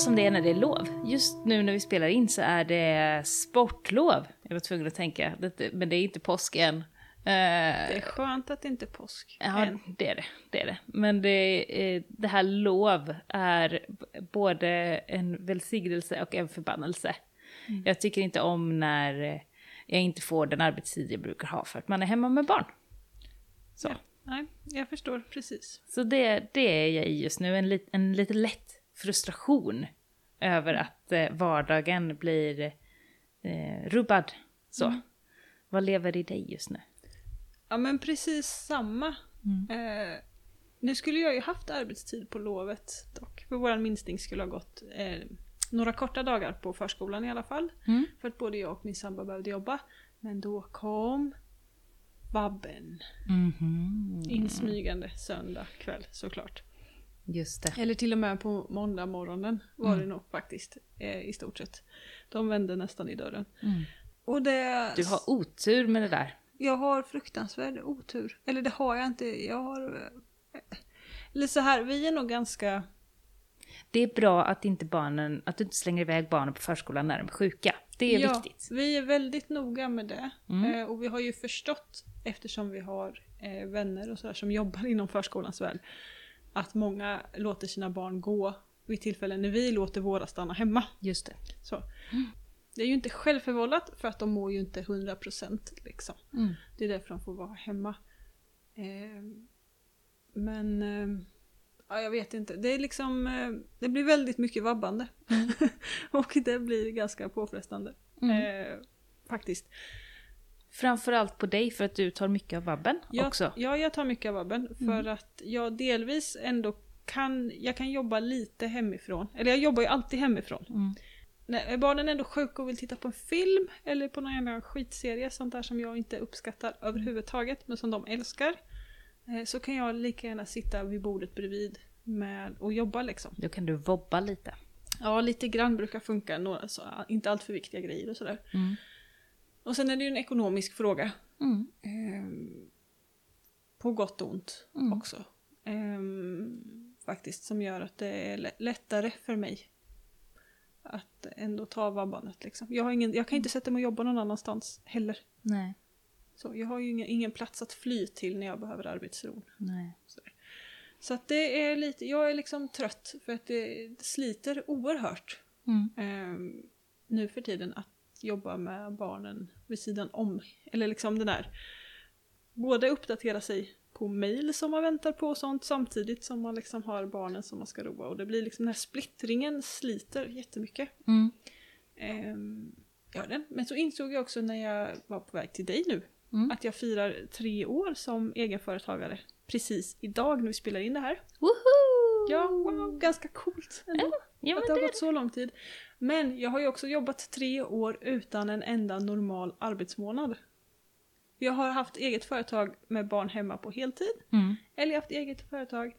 som det är när det är lov. Just nu när vi spelar in så är det sportlov. Jag var tvungen att tänka, men det är inte påsk än. Eh, Det är skönt att det inte är påsk Ja, än. det är det. det, är det. Men det, eh, det här lov är både en välsignelse och en förbannelse. Mm. Jag tycker inte om när eh, jag inte får den arbetstid jag brukar ha för att man är hemma med barn. Så, Ja. Nej, jag förstår precis. så det, det är jag i just nu, en, lit, en lite lätt frustration över att eh, vardagen blir eh, rubbad. Så. Mm. Vad lever i dig just nu? Ja men precis samma. Eh, nu skulle jag ju haft arbetstid på lovet dock. För våran minsting skulle ha gått eh, några korta dagar på förskolan i alla fall. Mm. För att både jag och min sambo behövde jobba. Men då kom vabben. Mhm. Insmygande söndag kväll såklart. Just det. Eller till och med på måndag morgonen var det nog faktiskt. Eh, I stort sett. De vände nästan i dörren. Mm. Och det... Du har otur med det där. Jag har fruktansvärd otur. Eller det har jag inte. Jag har... eh, Eller så här, vi är nog ganska... Det är bra att inte barnen, att du inte slänger iväg barnen på förskolan när de är sjuka. Det är ja, viktigt. Vi är väldigt noga med det. Mm. Eh, och vi har ju förstått, eftersom vi har eh, vänner och sådär som jobbar inom förskolans värld, att många låter sina barn gå vid tillfällen när vi låter våra stanna hemma. Just det. Så. Det är ju inte självförvållat för att de mår ju inte 100% liksom. Mm. Det är därför de får vara hemma. Eh, men eh, ja, jag vet inte. Det är liksom eh, Det blir väldigt mycket vabbande. och det blir ganska påfrestande. Mm. Eh, faktiskt. Framförallt på dig för att du tar mycket av vabben Jag, också. Ja, jag tar mycket av vabben för att jag delvis ändå kan, jag kan jobba lite hemifrån. Eller jag jobbar ju alltid hemifrån. Mm. När barnen är ändå sjuka och vill titta på en film eller på någon jävla skitserie, sånt där som jag inte uppskattar överhuvudtaget, men som de älskar. eh, Så kan jag lika gärna sitta vid bordet bredvid med och jobba liksom. Då kan du vobba lite. Ja, lite grann brukar funka, några, så, inte allt för viktiga grejer och sådär. Mm. Och sen är det ju en ekonomisk fråga. Mm. Ehm, på gott och ont Mm. också. Ehm, faktiskt som gör att det är lä- lättare för mig att ändå ta vabbandet. Liksom. Jag, har ingen, jag kan inte sätta mig och jobba någon annanstans heller. Nej. Så jag har ju ingen, ingen plats att fly till när jag behöver arbetsro. Nej. Så att det är lite, jag är liksom trött för att det, det sliter oerhört Mm. ehm, nu för tiden att jobba med barnen vid sidan om. Eller liksom det där, både uppdatera sig på mail som man väntar på och sånt samtidigt som man liksom har barnen som man ska roa. Och det blir liksom den här splittringen sliter jättemycket. Mm. Ehm, ja, den. Men så insåg jag också när jag var på väg till dig nu Mm. att jag firar tre år som egenföretagare precis idag när vi spelar in det här. Woho! Ja, wow, ganska coolt ändå. Ja, att men det har gått så lång tid. Men jag har ju också jobbat tre år utan en enda normal arbetsmånad. Jag har haft eget företag med barn hemma på heltid. Mm. Eller haft eget företag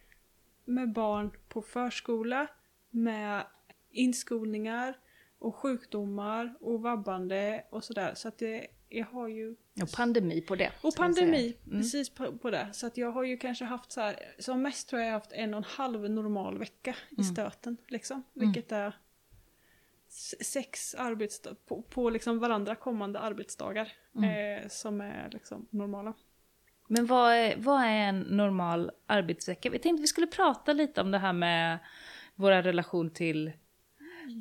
med barn på förskola, med inskolningar och sjukdomar och vabbande och sådär. Så att det, jag har ju... Och pandemi på det. Och pandemi, Mm. precis på, på det. Så att jag har ju kanske haft så här, som mest tror jag jag har haft en och en halv normal vecka i Mm. stöten. Liksom. Vilket är sex arbetsdagar, på, på liksom varandra kommande arbetsdagar. Mm. Eh, som är liksom normala. Men vad är, vad är en normal arbetsvecka? Vi tänkte vi skulle prata lite om det här med våra relation till,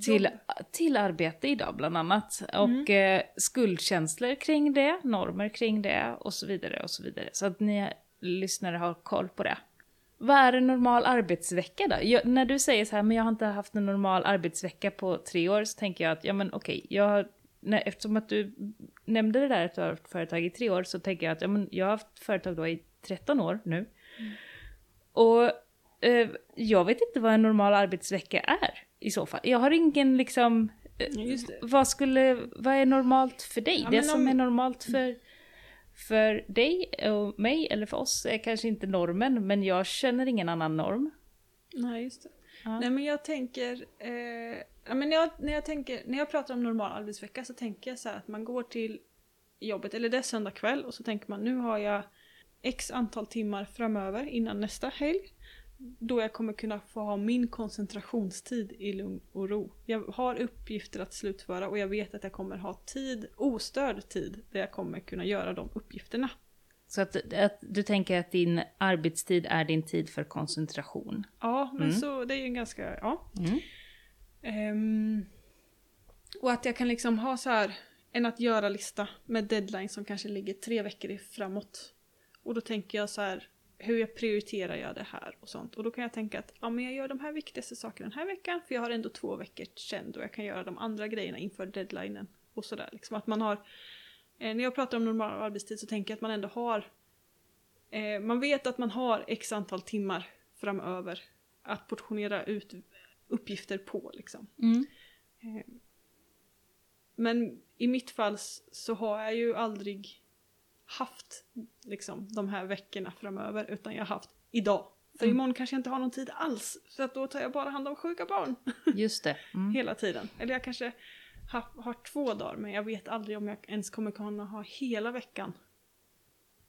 till, till arbete idag bland annat. Och eh, skuldkänslor kring det, normer kring det och så vidare och så vidare. Så att ni lyssnare har koll på det. Vad är en normal arbetsvecka då? Jag, när du säger så här, men jag har inte haft en normal arbetsvecka på tre år, så tänker jag att, ja men okej, jag har, när, eftersom att du nämnde det där att du har haft företag i tre år, så tänker jag att, ja men jag har haft företag då i 13 år nu. Och eh, jag vet inte vad en normal arbetsvecka är i så fall. Jag har ingen liksom, eh, vad skulle, vad är normalt för dig? Ja, det som om- är normalt för, för dig och mig eller för oss är kanske inte normen, men jag känner ingen annan norm. Nej, just det. Ja. Nej men jag tänker, eh, ja, men när, jag, när, jag tänker när jag pratar om normal arbetsvecka så tänker jag så här att man går till jobbet, eller det är söndag kväll och så tänker man nu har jag x antal timmar framöver innan nästa helg. Då jag kommer kunna få ha min koncentrationstid i lugn och ro. Jag har uppgifter att slutföra och jag vet att jag kommer ha tid, ostörd tid, där jag kommer kunna göra de uppgifterna. Så att, att du tänker att din arbetstid är din tid för koncentration? Ja, men Mm. så det är ju en ganska, ja. Mm. Ehm, och att jag kan liksom ha så här en att göra-lista med deadline som kanske ligger tre veckor framåt. Och då tänker jag så här, hur jag prioriterar jag det här och sånt. Och då kan jag tänka att ja, men jag gör de här viktigaste sakerna den här veckan för jag har ändå två veckor sen då jag kan göra de andra grejerna inför deadlinen. Och sådär liksom att man har, eh, när jag pratar om normal arbetstid så tänker jag att man ändå har, eh, man vet att man har x antal timmar framöver att portionera ut uppgifter på liksom. Mm. Eh, Men i mitt fall så har jag ju aldrig haft liksom, de här veckorna framöver utan jag har haft idag. För Mm. imorgon kanske jag inte har någon tid alls för att då tar jag bara hand om sjuka barn Just det. Mm. hela tiden. Eller jag kanske ha, har två dagar men jag vet aldrig om jag ens kommer kunna ha hela veckan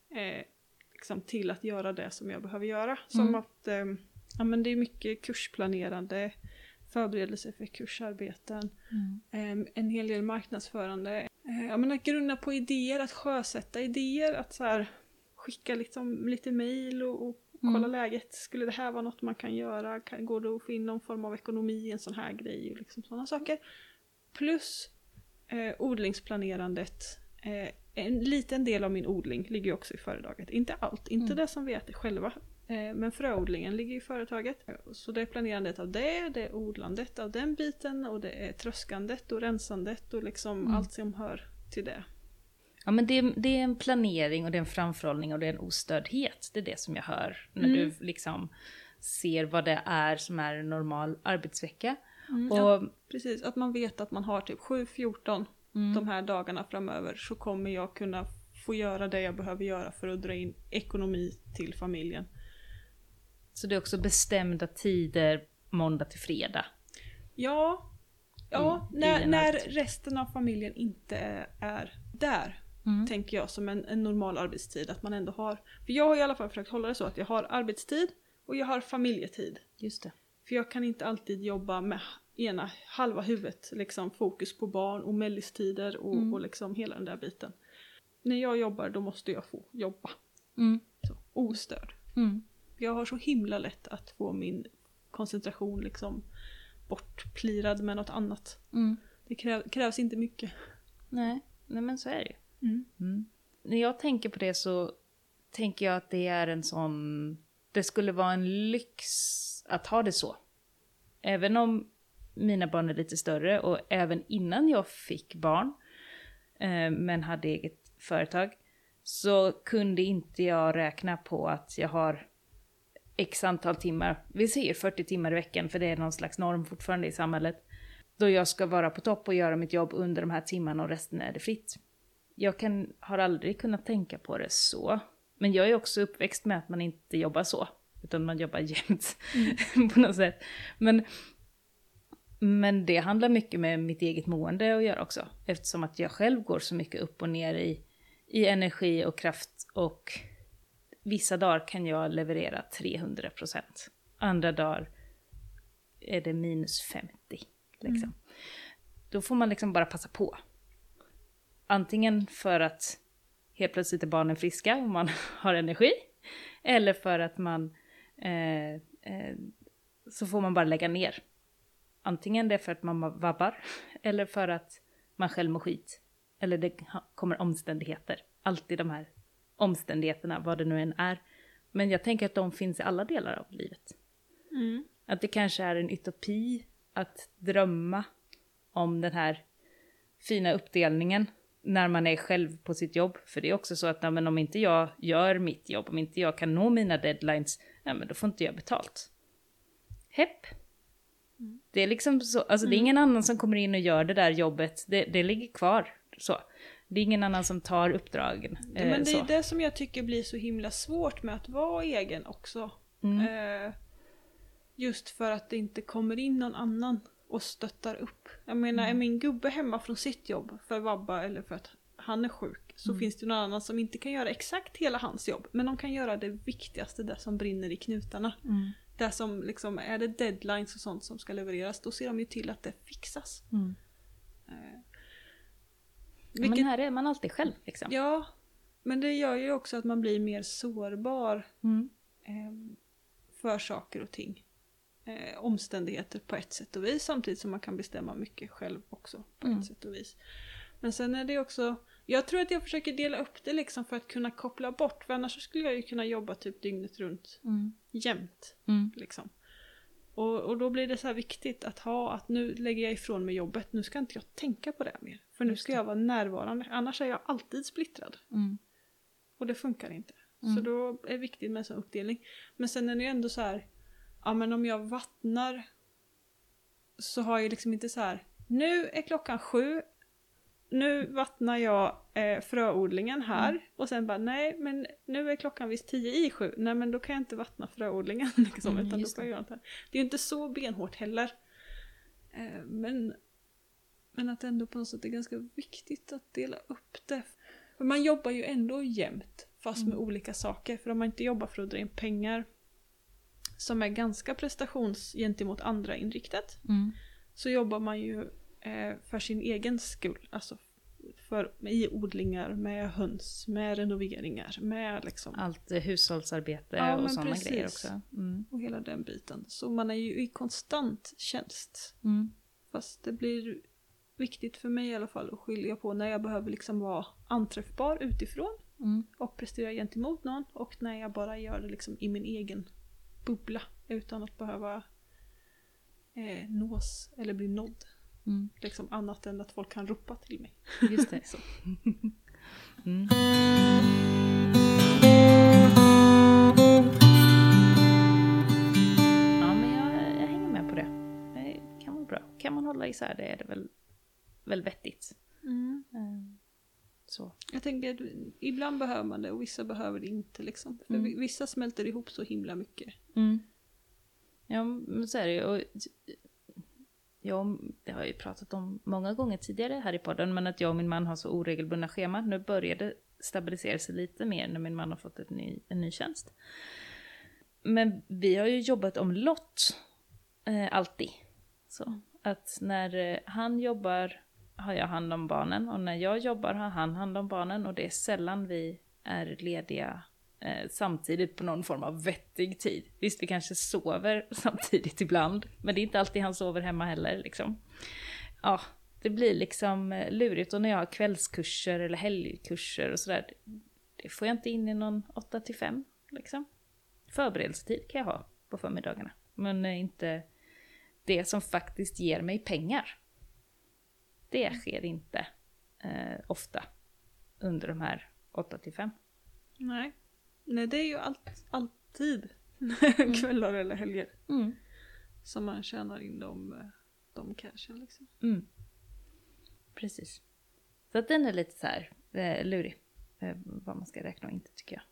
eh, liksom till att göra det som jag behöver göra. Som Mm. att eh, ja, men det är mycket kursplanerande, förberedelse för kursarbeten, Mm. eh, en hel del marknadsförande. Eh, jag menar, att grunna på idéer, att sjösätta idéer, att så här, skicka liksom, lite mejl och, och kolla Mm. läget. Skulle det här vara något man kan göra? Kan, går det att få in någon form av ekonomi i en sån här grej? Och liksom sådana saker. Plus eh, odlingsplanerandet. Eh, en liten del av min odling ligger också i företaget. Inte allt, inte Mm. det som vi äter själva. Eh, men fröodlingen ligger i företaget. Så det är planerandet av det, det är odlandet av den biten och det är tröskandet och rensandet och liksom Mm. allt som hör till det. Ja men det, det är en planering och det är en framförhållning och det är en ostördhet. Det är det som jag hör när Mm. du liksom ser vad det är som är en normal arbetsvecka. Mm, Och, ja, precis, att man vet att man har typ 7-14 mm, de här dagarna framöver så kommer jag kunna få göra det jag behöver göra för att dra in ekonomi till familjen. Så det är också bestämda tider måndag till fredag. Ja, ja I- när, när resten av familjen inte är där, Mm. tänker jag som en, en normal arbetstid. Att man ändå har, för jag har i alla fall försökt hålla det så att jag har arbetstid och jag har familjetid. Just det. För jag kan inte alltid jobba med ena halva huvudet, liksom fokus på barn och mellistider och, Mm. och liksom hela den där biten. När jag jobbar då måste jag få jobba. Mm. Så, ostörd. Mm. Jag har så himla lätt att få min koncentration liksom bortplirad med något annat. Mm. Det kräv, krävs inte mycket. Nej. Nej men så är det ju. Mm. Mm. När jag tänker på det så tänker jag att det är en sån... Det skulle vara en lyx att ha det så. Även om mina barn är lite större och även innan jag fick barn eh, men hade eget företag så kunde inte jag räkna på att jag har x antal timmar, vi säger 40 timmar i veckan för det är någon slags norm fortfarande i samhället, då jag ska vara på topp och göra mitt jobb under de här timmarna och resten är det fritt. Jag kan, har aldrig kunnat tänka på det så. Men jag är också uppväxt med att man inte jobbar så. Utan man jobbar jämt på något sätt. Men, men det handlar mycket med mitt eget mående att göra också. Eftersom att jag själv går så mycket upp och ner i, i energi och kraft. Och vissa dagar kan jag leverera 300%. Andra dagar är det minus 50. Liksom. Då får man liksom bara passa på. Antingen för att helt plötsligt är barnen friska och man har energi. Eller för att man eh, eh, så får man bara lägga ner. Antingen det är för att man vabbar eller för att man själv mår skit. Eller det kommer omständigheter. Alltid de här omständigheterna, vad det nu än är. Men jag tänker att de finns i alla delar av livet. Mm. Att det kanske är en utopi att drömma om den här fina uppdelningen när man är själv på sitt jobb. För det är också så att ja, men om inte jag gör mitt jobb, om inte jag kan nå mina deadlines, ja, men då får inte jag betalt. Hepp. Det är liksom så, alltså det är ingen annan som kommer in och gör det där jobbet, det, det ligger kvar så. Det är ingen annan som tar uppdragen. Eh, men det så. är det som jag tycker blir så himla svårt med att vara egen också. Mm. Eh, just för att det inte kommer in någon annan och stöttar upp. Jag menar, Mm. är min gubbe hemma från sitt jobb för vabba eller för att han är sjuk så Mm. finns det någon annan som inte kan göra exakt hela hans jobb men de kan göra det viktigaste, det som brinner i knutarna. Mm. det som liksom, är det deadlines och sånt som ska levereras, då ser de ju till att det fixas. Mm. Eh, Men vilket, här är man alltid själv liksom. ja, men det gör ju också att man blir mer sårbar Mm. eh, för saker och ting. Eh, omständigheter på ett sätt och vis samtidigt som man kan bestämma mycket själv också på Mm. ett sätt och vis. Men sen är det också, jag tror att jag försöker dela upp det liksom för att kunna koppla bort för annars så skulle jag ju kunna jobba typ dygnet runt Mm. jämt. Mm. Liksom. Och, och då blir det så här viktigt att ha att nu lägger jag ifrån mig jobbet, nu ska inte jag tänka på det mer. För nu ska jag vara närvarande, annars är jag alltid splittrad. Mm. Och det funkar inte. Så Mm. då är det viktigt med en sån uppdelning. Men sen är det ju ändå så här, ja men om jag vattnar så har jag liksom inte så här, nu är klockan sju, nu vattnar jag eh, fröodlingen här Mm. och sen bara nej men nu är klockan visst tio i sju, nej men då kan jag inte vattna fröodlingen liksom, Mm, utan då får jag göra något här. Det är ju inte så benhårt heller. Eh, men, men att ändå på något sätt är ganska viktigt att dela upp det. För man jobbar ju ändå jämt fast med Mm. olika saker. För om man inte jobbar för att dra in pengar som är ganska prestations gentemot andra inriktat Mm. så jobbar man ju eh, för sin egen skull. Alltså för, i odlingar, med höns, med renoveringar, med liksom Allt eh, hushållsarbete Ja, och sådana precis. grejer också. Mm. och hela den biten. Så man är ju i konstant tjänst. Mm. Fast det blir viktigt för mig i alla fall att skilja på när jag behöver liksom vara anträffbar utifrån Mm. och prestera gentemot någon och när jag bara gör det liksom i min egen bubbla utan att behöva eh, nås eller bli nådd. Mm. Liksom annat än att folk kan ropa till mig. Just det. Så. Mm. Ja, men jag, jag hänger med på det. Det kan vara bra. Kan man hålla isär det är det väl, väl vettigt. Eh, Så. Jag tänker att ibland behöver man det och vissa behöver det inte liksom. För Mm. vi- vissa smälter ihop så himla mycket. Mm. Ja, men så är det ju. Och, ja, det har jag ju pratat om många gånger tidigare här i podden, men att jag och min man har så oregelbundna scheman. Nu börjar det stabilisera sig lite mer när min man har fått ett ny, en ny tjänst. Men vi har ju jobbat om lott, eh, alltid. Så att när eh, han jobbar har jag hand om barnen och när jag jobbar har han hand om barnen och det är sällan vi är lediga eh, samtidigt på någon form av vettig tid. Visst, vi kanske sover samtidigt ibland, men det är inte alltid han sover hemma heller liksom. Ja, det blir liksom eh, lurigt och när jag har kvällskurser eller helgkurser och sådär, det får jag inte in i någon 8 till 5 liksom. Förberedelsetid kan jag ha på förmiddagarna, men eh, inte det som faktiskt ger mig pengar. Det sker inte eh, ofta under de här 8 till 5. Nej. Nej, det är ju allt, alltid kvällar eller helger Mm. som man tjänar in de, de cashen liksom. Mm. Precis. Så att den är lite så här eh, lurig. Eh, vad man ska räkna och inte tycker jag.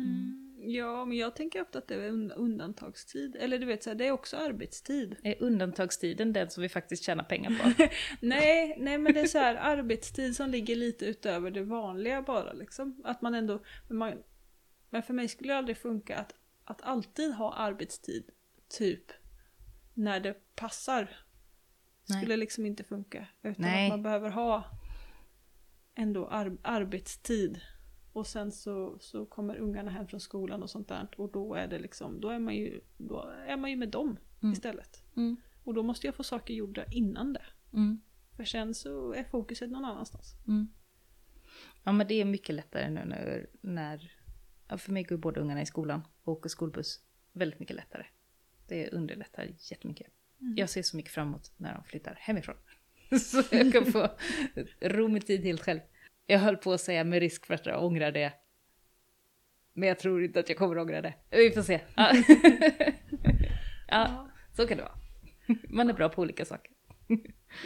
Mm. Ja, men jag tänker ofta att det är un- undantagstid. Eller du vet, så här, det är också arbetstid. Är undantagstiden den som vi faktiskt tjänar pengar på? Nej, nej men det är så här arbetstid som ligger lite utöver det vanliga bara liksom. Att man ändå, men, man, men för mig skulle det aldrig funka att, att alltid ha arbetstid typ när det passar. Nej. Skulle liksom inte funka. Utan Nej. att man behöver ha ändå ar- arbetstid. Och sen så, så kommer ungarna hem från skolan och sånt där. Och då är det liksom, då är man ju, då är man ju med dem Mm. istället. Mm. Och då måste jag få saker gjorda innan det. Mm. För sen så är fokuset någon annanstans. Mm. Ja men det är mycket lättare nu när, när för mig går båda ungarna i skolan och åker skolbuss. Väldigt mycket lättare. Det underlättar jättemycket. Mm. Jag ser så mycket fram emot när de flyttar hemifrån. så jag kan få ro med tid helt själv. Jag höll på att säga med risk för att jag ångrar det. Men jag tror inte att jag kommer ångra det. Vi får se. Ja, ja så kan det vara. Man är bra på olika saker.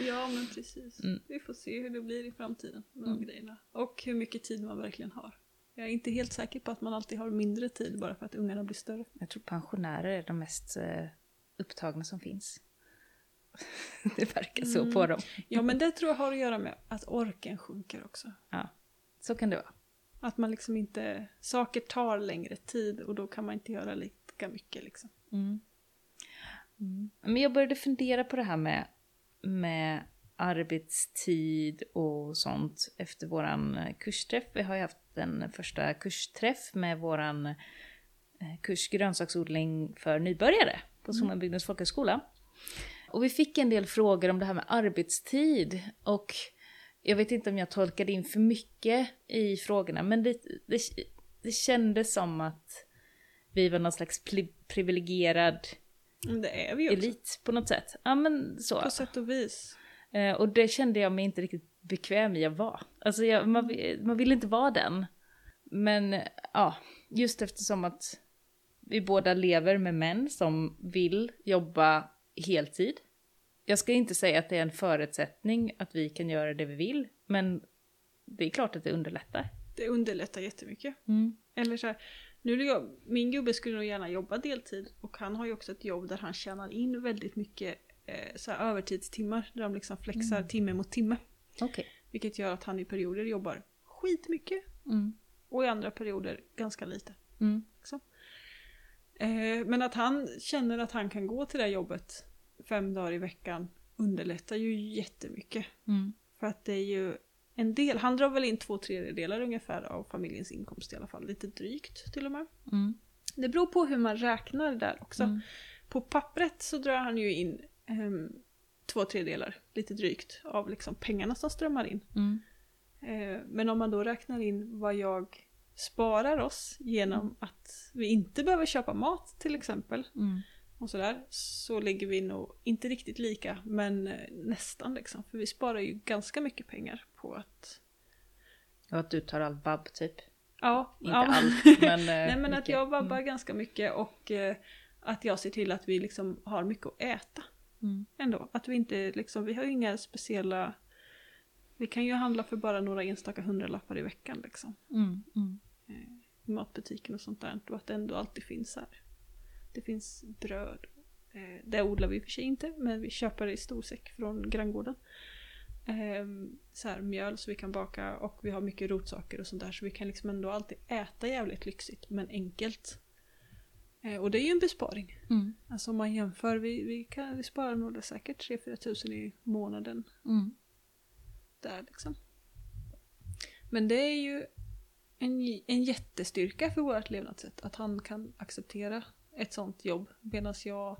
ja men precis. Mm. Vi får se hur det blir i framtiden med Mm. de grejerna. Och hur mycket tid man verkligen har. Jag är inte helt säker på att man alltid har mindre tid bara för att ungarna blir större. Jag tror pensionärer är de mest eh, upptagna som finns. det verkar så Mm. på dem. Ja men det tror jag har att göra med att orken sjunker också. Ja, så kan det vara. Att man liksom inte, saker tar längre tid och då kan man inte göra lika mycket liksom. Mm. Mm. Men jag började fundera på det här med, med arbetstid och sånt efter våran eh, kursträff. Vi har ju haft en första kursträff med våran eh, kurs grönsaksodling för nybörjare på Sommenbygdens folkhögskola. Och vi fick en del frågor om det här med arbetstid och jag vet inte om jag tolkade in för mycket i frågorna men det, det, det kändes som att vi var någon slags privilegierad elit på något sätt. Ja men så. På sätt och vis. Eh, och det kände jag mig inte riktigt bekväm i att vara. Alltså jag, man, man vill inte vara den. Men ja, just eftersom att vi båda lever med män som vill jobba heltid. Jag ska inte säga att det är en förutsättning att vi kan göra det vi vill, men det är klart att det underlättar. Det underlättar jättemycket. Mm. Eller så här, nu jag, min gubbe skulle nog gärna jobba deltid och han har ju också ett jobb där han tjänar in väldigt mycket eh, så här, övertidstimmar där de liksom flexar mm. timme mot timme. Okay. Vilket gör att han i perioder jobbar skitmycket mm. och i andra perioder ganska lite. Mm. Liksom. Eh, men att han känner att han kan gå till det jobbet fem dagar i veckan underlättar ju jättemycket. Mm. För att det är ju en del, han drar väl in två tredjedelar ungefär av familjens inkomst i alla fall, lite drygt till och med. Mm. Det beror på hur man räknar där också. Mm. På pappret så drar han ju in um, två tredjedelar, lite drygt, av liksom pengarna som strömmar in. Mm. Uh, men om man då räknar in vad jag sparar oss genom Mm. att vi inte behöver köpa mat till exempel. Och sådär. Så ligger vi nog inte riktigt lika men eh, nästan liksom. För vi sparar ju ganska mycket pengar på att... Och att du tar all vabb typ. Ja, Inte ja. allt, men... eh, Nej men att mycket. jag vabbar Mm. ganska mycket och eh, att jag ser till att vi liksom har mycket att äta Mm. ändå. Att vi inte liksom, vi har ju inga speciella... Vi kan ju handla för bara några enstaka hundralappar i veckan liksom. Mm. Mm. i matbutiken och sånt där. Och att det ändå alltid finns här. Det finns bröd. Eh, det odlar vi i och för sig inte, men vi köper det i storsäck från granngården. Eh, så här, mjöl så vi kan baka och vi har mycket rotsaker och sånt där så vi kan liksom ändå alltid äta jävligt lyxigt men enkelt. Eh, och det är ju en besparing. Mm. Alltså om man jämför, vi, vi, kan, vi sparar nog säkert 3-4 tusen i månaden Mm. där liksom. Men det är ju en, en jättestyrka för vårt levnadssätt att han kan acceptera ett sånt jobb medan jag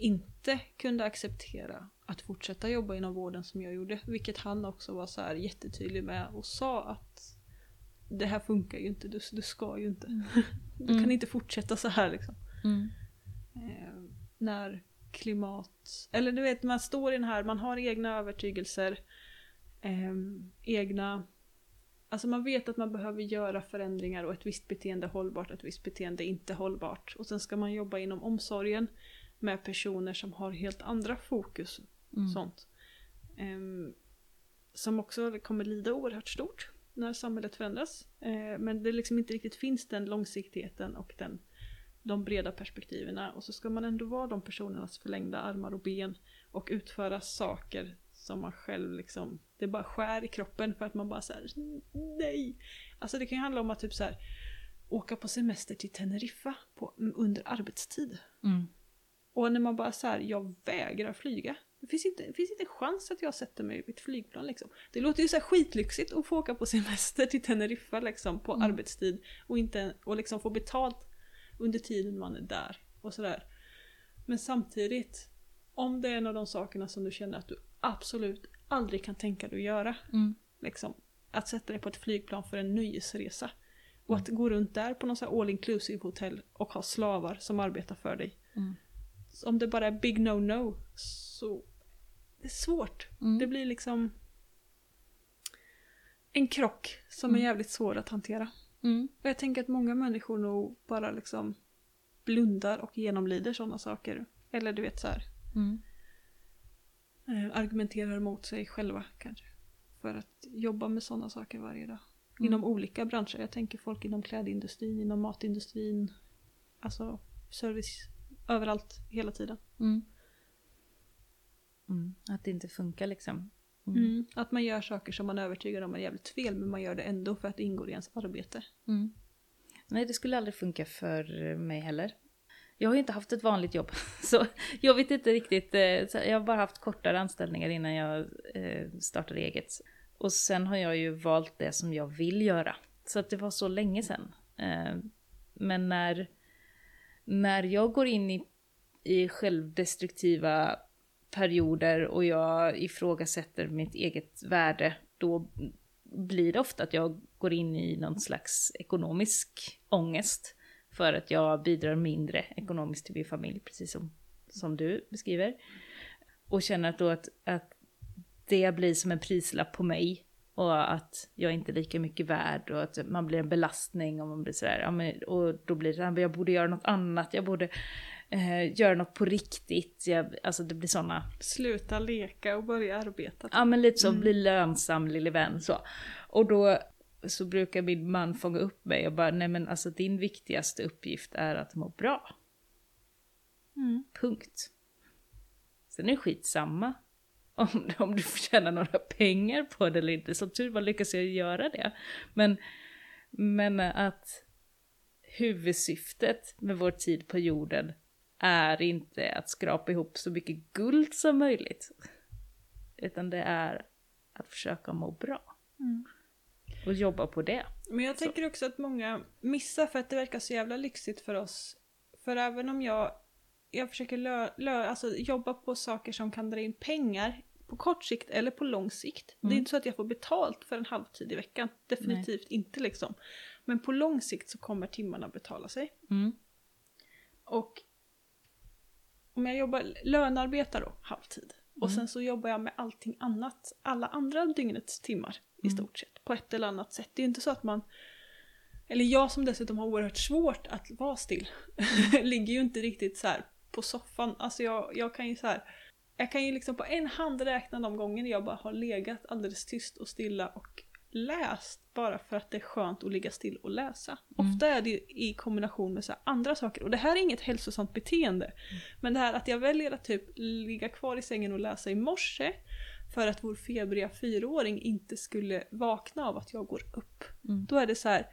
inte kunde acceptera att fortsätta jobba inom vården som jag gjorde. Vilket han också var så här jättetydlig med och sa att det här funkar ju inte, du, du ska ju inte. Mm. Du kan Mm. inte fortsätta så här liksom. Mm. Eh, när klimat... Eller du vet, man står i den här, man har egna övertygelser, eh, egna... Alltså man vet att man behöver göra förändringar och ett visst beteende är hållbart, ett visst beteende är inte hållbart. Och sen ska man jobba inom omsorgen med personer som har helt andra fokus Mm. sånt. Ehm, som också kommer lida oerhört stort när samhället förändras. Eh, men det liksom inte riktigt finns den långsiktigheten och den, de breda perspektiven. Och så ska man ändå vara de personernas förlängda armar och ben och utföra saker som man själv liksom, det bara skär i kroppen för att man bara såhär, nej. Alltså det kan ju handla om att typ så här åka på semester till Teneriffa på, under arbetstid. Mm. Och när man bara så här, jag vägrar flyga. Det finns inte, det finns inte en chans att jag sätter mig i ett flygplan liksom. Det låter ju så här skitlyxigt att få åka på semester till Teneriffa liksom på Mm. arbetstid och, inte, och liksom få betalt under tiden man är där och sådär. Men samtidigt, om det är en av de sakerna som du känner att du absolut aldrig kan tänka dig att göra, Mm. liksom, att sätta dig på ett flygplan för en nöjesresa och att gå runt där på någon så här all inclusive hotell och ha slavar som arbetar för dig. Mm. Om det bara är big no-no så det är svårt. Mm. Det blir liksom en krock som är Mm. jävligt svår att hantera. Mm. Och jag tänker att många människor nog bara liksom blundar och genomlider sådana saker. Eller du vet så här, Mm. Argumenterar mot sig själva kanske. För att jobba med sådana saker varje dag. Mm. Inom olika branscher. Jag tänker folk inom klädindustrin, inom matindustrin. Alltså service överallt, hela tiden. Mm. Mm. Att det inte funkar liksom. Mm. Att man gör saker som man är övertygad om är jävligt fel men man gör det ändå för att det ingår i ens arbete. Mm. Nej, det skulle aldrig funka för mig heller. Jag har ju inte haft ett vanligt jobb, så jag vet inte riktigt. Eh, jag har bara haft kortare anställningar innan jag eh, startade eget. Och sen har jag ju valt det som jag vill göra. Så att det var så länge sen. Eh, men när, när jag går in i, i självdestruktiva perioder och jag ifrågasätter mitt eget värde, då blir det ofta att jag går in i någon slags ekonomisk ångest för att jag bidrar mindre ekonomiskt till min familj, precis som, som du beskriver. Och känner att då att, att det blir som en prislapp på mig och att jag inte är lika mycket värd och att man blir en belastning och man blir sådär, ja, men, och då blir det såhär, jag borde göra något annat, jag borde eh, göra något på riktigt, jag, alltså det blir sådana Sluta leka och börja arbeta. Ja men lite så, bli lönsam lille vän så. Och då så brukar min man fånga upp mig och bara, nej men alltså din viktigaste uppgift är att må bra. Mm. Punkt. Sen är det skitsamma om, om du får tjäna några pengar på det eller inte. Som tur var lyckas jag göra det. Men, men att huvudsyftet med vår tid på jorden är inte att skrapa ihop så mycket guld som möjligt. Utan det är att försöka må bra. Mm. Och jobba på det. Men jag Så. tänker också att många missar för att det verkar så jävla lyxigt för oss. För även om jag, jag försöker lö, lö, alltså jobba på saker som kan dra in pengar på kort sikt eller på lång sikt. Det är Mm. inte så att jag får betalt för en halvtid i veckan. Definitivt inte liksom. Men på lång sikt så kommer timmarna betala sig. Mm. Och om jag jobbar, lönearbetar då, halvtid. Och Mm. sen så jobbar jag med allting annat, alla andra dygnets timmar i Mm. stort sett. På ett eller annat sätt. Det är ju inte så att man, eller jag som dessutom har oerhört svårt att vara still, ligger ju inte riktigt så här på soffan. Alltså jag, jag kan ju så här, jag kan ju liksom på en hand räkna de gånger jag bara har legat alldeles tyst och stilla och läst bara för att det är skönt att ligga still och läsa. Mm. Ofta är det i kombination med så andra saker. Och det här är inget hälsosamt beteende. Men det här att jag väljer att typ ligga kvar i sängen och läsa i morse för att vår febriga fyraåring inte skulle vakna av att jag går upp. Mm. Då är det så här.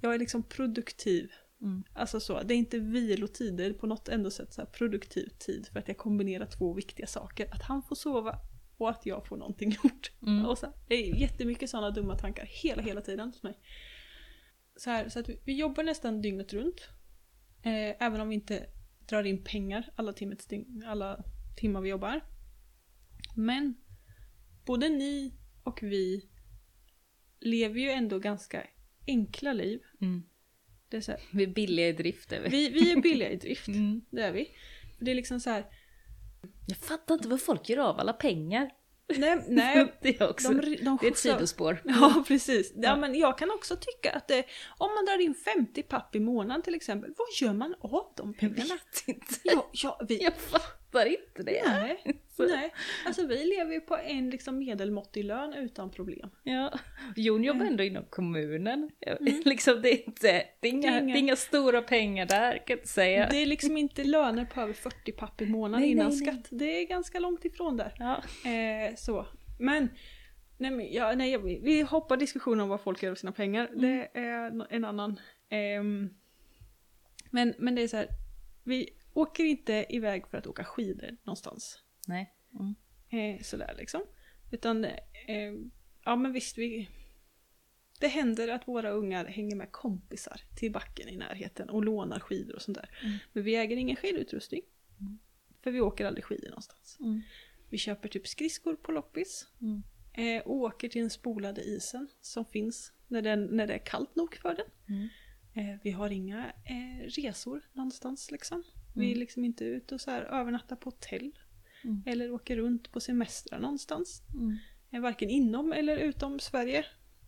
Jag är liksom produktiv. Mm. Alltså så, det är inte vilotid, det är på något ändå sätt så produktiv tid för att jag kombinerar två viktiga saker. Att han får sova och att jag får någonting gjort. Mm. Och så här, det är jättemycket sådana dumma tankar hela, hela tiden hos mig. Så, här, så att vi, vi jobbar nästan dygnet runt. Eh, även om vi inte drar in pengar alla, timmets alla timmar vi jobbar. Men både ni och vi lever ju ändå ganska enkla liv. Mm. Det är så här, Vi är billiga i drift är vi. vi, vi är billiga i drift, Mm. det är vi. Det är liksom så här, Jag fattar inte vad folk gör av alla pengar. nej, nej det är också, de, de det är ett sidospår. Ja, precis. Ja, men jag kan också tycka att det, om man drar in 50 papp i månaden till exempel, vad gör man av de Jag pengarna? vet inte. Ja, ja, vi, Jag fattar inte det. nej, nej. Alltså vi lever ju på en liksom medelmåttig lön utan problem. Ja. Jon jobbar ändå inom kommunen. Mm. liksom, det, är inte, det, är inga, Det är inga- är inga stora pengar där kan jag inte säga. Det är liksom inte löner på över 40 papp i månaden Nej, innan nej, nej. skatt. Det är ganska långt ifrån där. Ja. Eh, så. Men, nej, men ja, nej, vi, hoppar diskussionen om vad folk gör av sina pengar. Mm. Det är en annan. ehm, men, men det är så här, vi åker inte iväg för att åka skidor någonstans. Nej. Mm. Eh, sådär liksom. Utan, eh, ja men visst, vi, det händer att våra ungar hänger med kompisar till backen i närheten och lånar skidor och sånt där. Mm. Men vi äger ingen skidutrustning. Mm. För vi åker aldrig skidor någonstans. Mm. Vi köper typ skridskor på loppis. Mm. Eh, och åker till den spolade isen som finns när, den, när det är kallt nog för den. Mm. Eh, vi har inga eh, resor någonstans liksom. Vi är liksom inte ute och så här övernattar på hotell. Mm. Eller åker runt på semestrar någonstans. Mm. Eh, varken inom eller utom Sverige.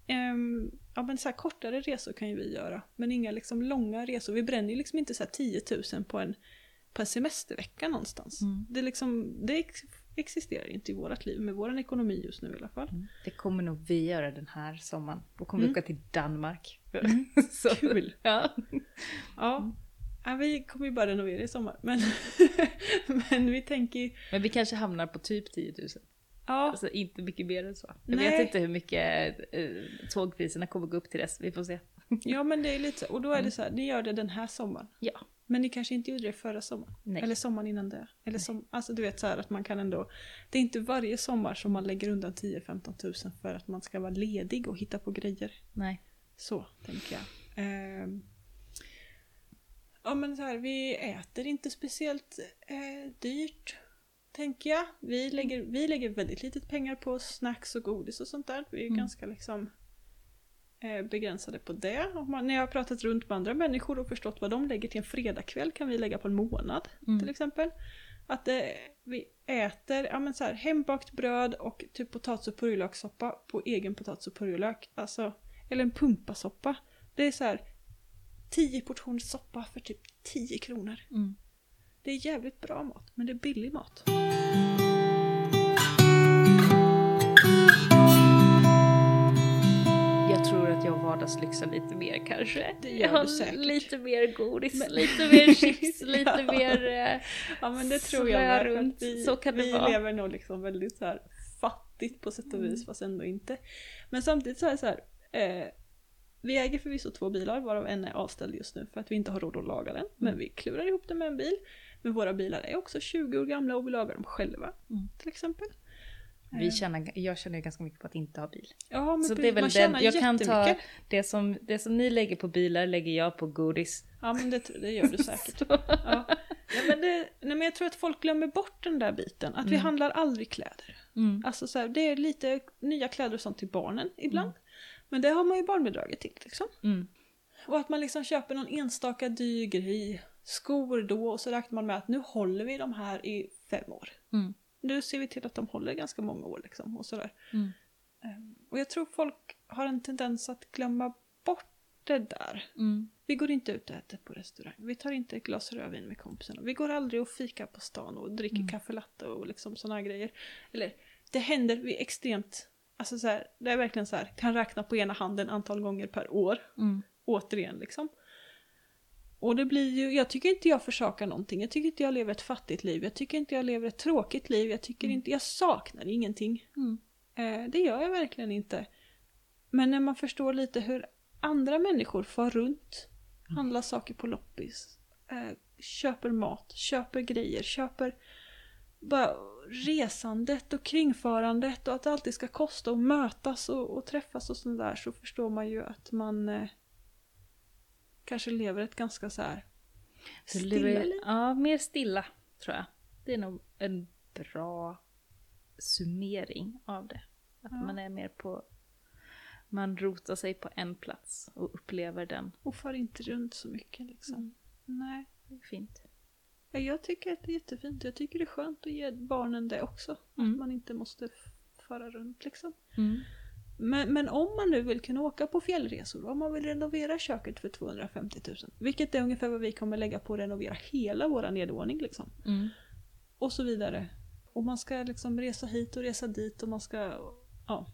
Ehm, ja men så här kortare resor kan ju vi göra. Men inga liksom långa resor. Vi bränner ju liksom inte så här 10 000 på en, på en semestervecka någonstans. Mm. Det, liksom, det ex existerar inte i vårt liv med vår ekonomi just nu i alla fall. Mm. Det kommer nog vi göra den här sommaren. Då kommer Mm. vi åka till Danmark. Mm. Kul! Ja. Ja. Ja, vi kommer ju bara renovera i sommar. Men, men vi tänker ju... Men vi kanske hamnar på typ 10 000. Ja, Alltså inte mycket mer än så. Jag Nej. vet inte hur mycket eh, tågpriserna kommer gå upp till dess. Vi får se. Ja men det är lite så, och då är det så här, ni gör det den här sommaren. Ja. Men ni kanske inte gjorde det förra sommaren. Nej. Eller sommaren innan det. Eller som, alltså du vet så här att man kan ändå, det är inte varje sommar som man lägger undan 10-15 tusen för att man ska vara ledig och hitta på grejer. Nej. Så tänker jag. Ehm. Ja men så här, vi äter inte speciellt eh, dyrt. Tänker jag. Vi lägger, vi lägger väldigt lite pengar på snacks och godis och sånt där. Vi är Mm. ganska liksom eh, begränsade på det. Man, när jag har pratat runt med andra människor och förstått vad de lägger till en fredagkväll kan vi lägga på en månad Mm. till exempel. Att eh, vi äter ja, men så här, hembakt bröd och typ potatis och purjolökssoppa på egen potatis och purjolök. Alltså, eller en pumpasoppa. Det är så här 10 portioner soppa för typ 10 kronor. Mm. Det är jävligt bra mat, men det är billig mat. Jag tror att jag vardagslyxar lite mer kanske. Det gör jag du säkert. Lite mer godis, Men- lite mer chips, lite Ja. mer... eh, Ja men det tror jag runt. vi, Så kan det vi vara. lever nog liksom väldigt så här fattigt på sätt och Mm. vis fast ändå inte. Men samtidigt så är det så här, eh, vi äger förvisso två bilar varav en är avställd just nu för att vi inte har råd att laga den. Men vi klurar ihop det med en bil. Men våra bilar är också 20 år gamla och vi lagar dem själva Mm. till exempel. Vi Eh, tjänar, jag känner ganska mycket på att inte ha bil. Ja men Så det är väl man den, tjänar jag kan ta det som, det som ni lägger på bilar lägger jag på godis. Ja men det, det gör du säkert. ja. Nej, men det, nej, men jag tror att folk glömmer bort den där biten. Att vi Mm. handlar aldrig kläder. Mm. Alltså så här, det är lite nya kläder och sånt till barnen ibland. Men det har man ju barnbidraget till liksom. Mm. Och att man liksom köper någon enstaka dyr grej, skor då och så räknar man med att nu håller vi de här i fem år. Mm. Nu ser vi till att de håller ganska många år liksom och sådär. Mm. Ehm, Och jag tror folk har en tendens att glömma bort det där. Mm. Vi går inte ut och äter på restaurang. Vi tar inte ett glas rödvin med kompisarna. Vi går aldrig och fikar på stan och dricker Mm. kaffe latte och liksom sådana grejer. Eller det händer, vi är extremt, alltså så här, det är verkligen så här, kan räkna på ena handen antal gånger per år. Mm. Återigen liksom. Och det blir ju, jag tycker inte jag försakar någonting. Jag tycker inte jag lever ett fattigt liv. Jag tycker inte jag lever ett tråkigt liv. Jag tycker inte, jag saknar ingenting. Mm. Eh, det gör jag verkligen inte. Men när man förstår lite hur andra människor far runt, handlar saker på loppis, eh, köper mat, köper grejer, köper bara resandet och kringförandet och att det alltid ska kosta och mötas och, och träffas och sånt där så förstår man ju att man eh, kanske lever ett ganska så här stilla liv. Ja, mer stilla tror jag. Det är nog en bra summering av det. Att Ja. man är mer på... Man rotar sig på en plats och upplever den. Och far inte runt så mycket liksom. Nej. Det är fint. Ja, Jag tycker att det är jättefint. Jag tycker det är skönt att ge barnen det också. Mm. Att man inte måste fara runt liksom. Mm. Men, men om man nu vill kunna åka på fjällresor, om man vill renovera köket för 250 000, vilket är ungefär vad vi kommer lägga på att renovera hela våra nedervåning liksom. Mm. Och så vidare. Och man ska liksom resa hit och resa dit och man ska ja,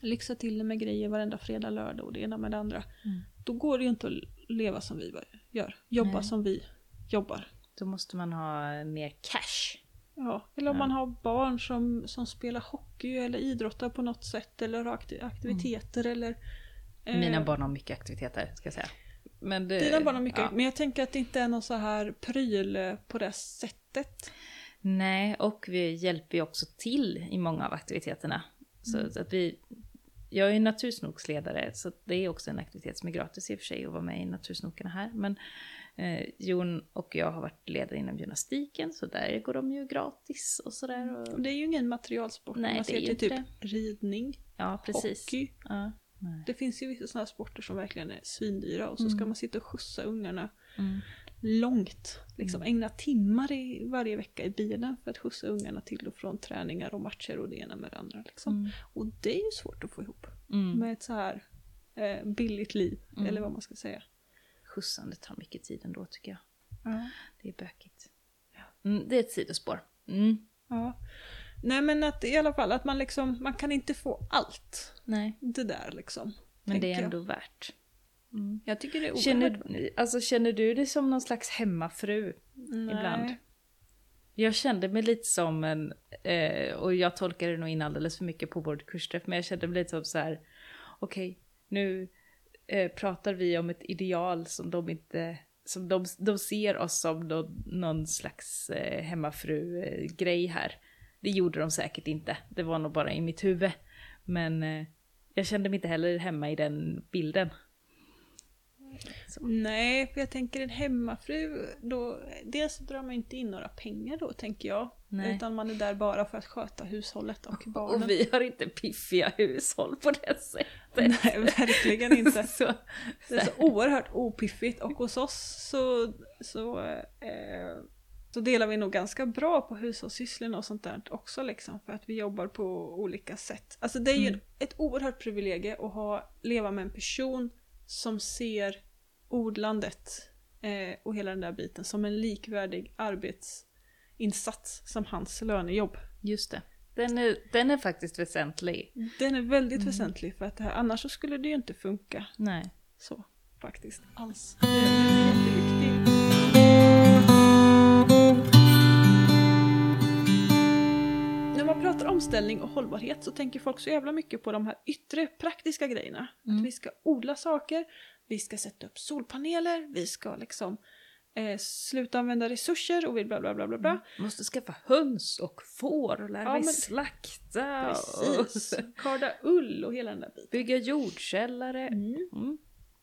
lyxa till det med grejer varenda fredag, lördag och det ena med det andra. Mm. Då går det ju inte att leva som vi gör. Jobba Nej. som vi jobbar. Då måste man ha mer cash. Ja, eller om Ja. man har barn som, som spelar hockey eller idrottar på något sätt eller har akti- aktiviteter eller... eh, Mina barn har mycket aktiviteter, ska jag säga. Men det, Dina barn har mycket, ja. men jag tänker att det inte är någon så här pryl eh, på det sättet. Nej, och vi hjälper ju också till i många av aktiviteterna. Så Mm. att vi, jag är ju natursnoksledare, så det är också en aktivitet som är gratis i och för sig att vara med i Natursnokarna här. Men eh, Jon och jag har varit ledare inom gymnastiken, så där går de ju gratis och sådär. Och det är ju ingen materialsport. Nej, man det är ser till typ ridning, ja, precis. hockey. Ja. Det finns ju vissa sådana sporter som verkligen är svindyra och så ska Mm. man sitta och skjutsa ungarna Mm. långt. Liksom Mm. ägna timmar i, varje vecka i bilen för att skjutsa ungarna till och från träningar och matcher och det ena med det andra. Liksom. Mm. Och det är ju svårt att få ihop Mm. med ett så här eh, billigt liv, Mm. eller vad man ska säga. Skjutsandet tar mycket tid ändå tycker jag. Ja. Det är bökigt. Mm, det är ett sidospår. Mm. ja. Nej men att i alla fall att man liksom, man kan inte få allt Nej, det där liksom. men det är ändå värt. Mm. Jag tycker det är oerhört Känner, alltså, känner du dig som någon slags hemmafru Nej. ibland? Jag kände mig lite som en, eh, och jag tolkade nog in alldeles för mycket på vårt kursträff, men jag kände mig lite som så här, okej, nu eh, pratar vi om ett ideal som de inte, som de, de ser oss som någon, någon slags eh, hemmafru-grej eh, här. Det gjorde de säkert inte, det var nog bara i mitt huvud. Men eh, jag kände mig inte heller hemma i den bilden. Så. Nej, för jag tänker en hemmafru, då, dels drar man inte in några pengar då tänker jag. Nej. Utan man är där bara för att sköta hushållet och barnen. Och vi har inte piffiga hushåll på det sättet. Nej, verkligen inte. så, det är så oerhört opiffigt och hos oss så, så, eh, så delar vi nog ganska bra på hushållssysslorna och sånt där också liksom. För att vi jobbar på olika sätt. Alltså det är ju mm. ett oerhört privilegie att ha, leva med en person som ser odlandet eh, och hela den där biten som en likvärdig arbetsinsats som hans lönejobb. Just det. Den är, den är faktiskt väsentlig. Den är väldigt mm. väsentlig för att det här, annars så skulle det ju inte funka. Nej. Så, faktiskt. Alls. Det är jätteviktigt. När pratar omställning och hållbarhet så tänker folk så jävla mycket på de här yttre praktiska grejerna. Mm. Att vi ska odla saker, vi ska sätta upp solpaneler, vi ska liksom eh, sluta använda resurser och vi bla bla bla bla bla. Mm. Måste skaffa höns och får och lära ja, mig men, slakta. Precis, och... karda ull och hela den där biten. Bygga jordkällare. Mm. Mm.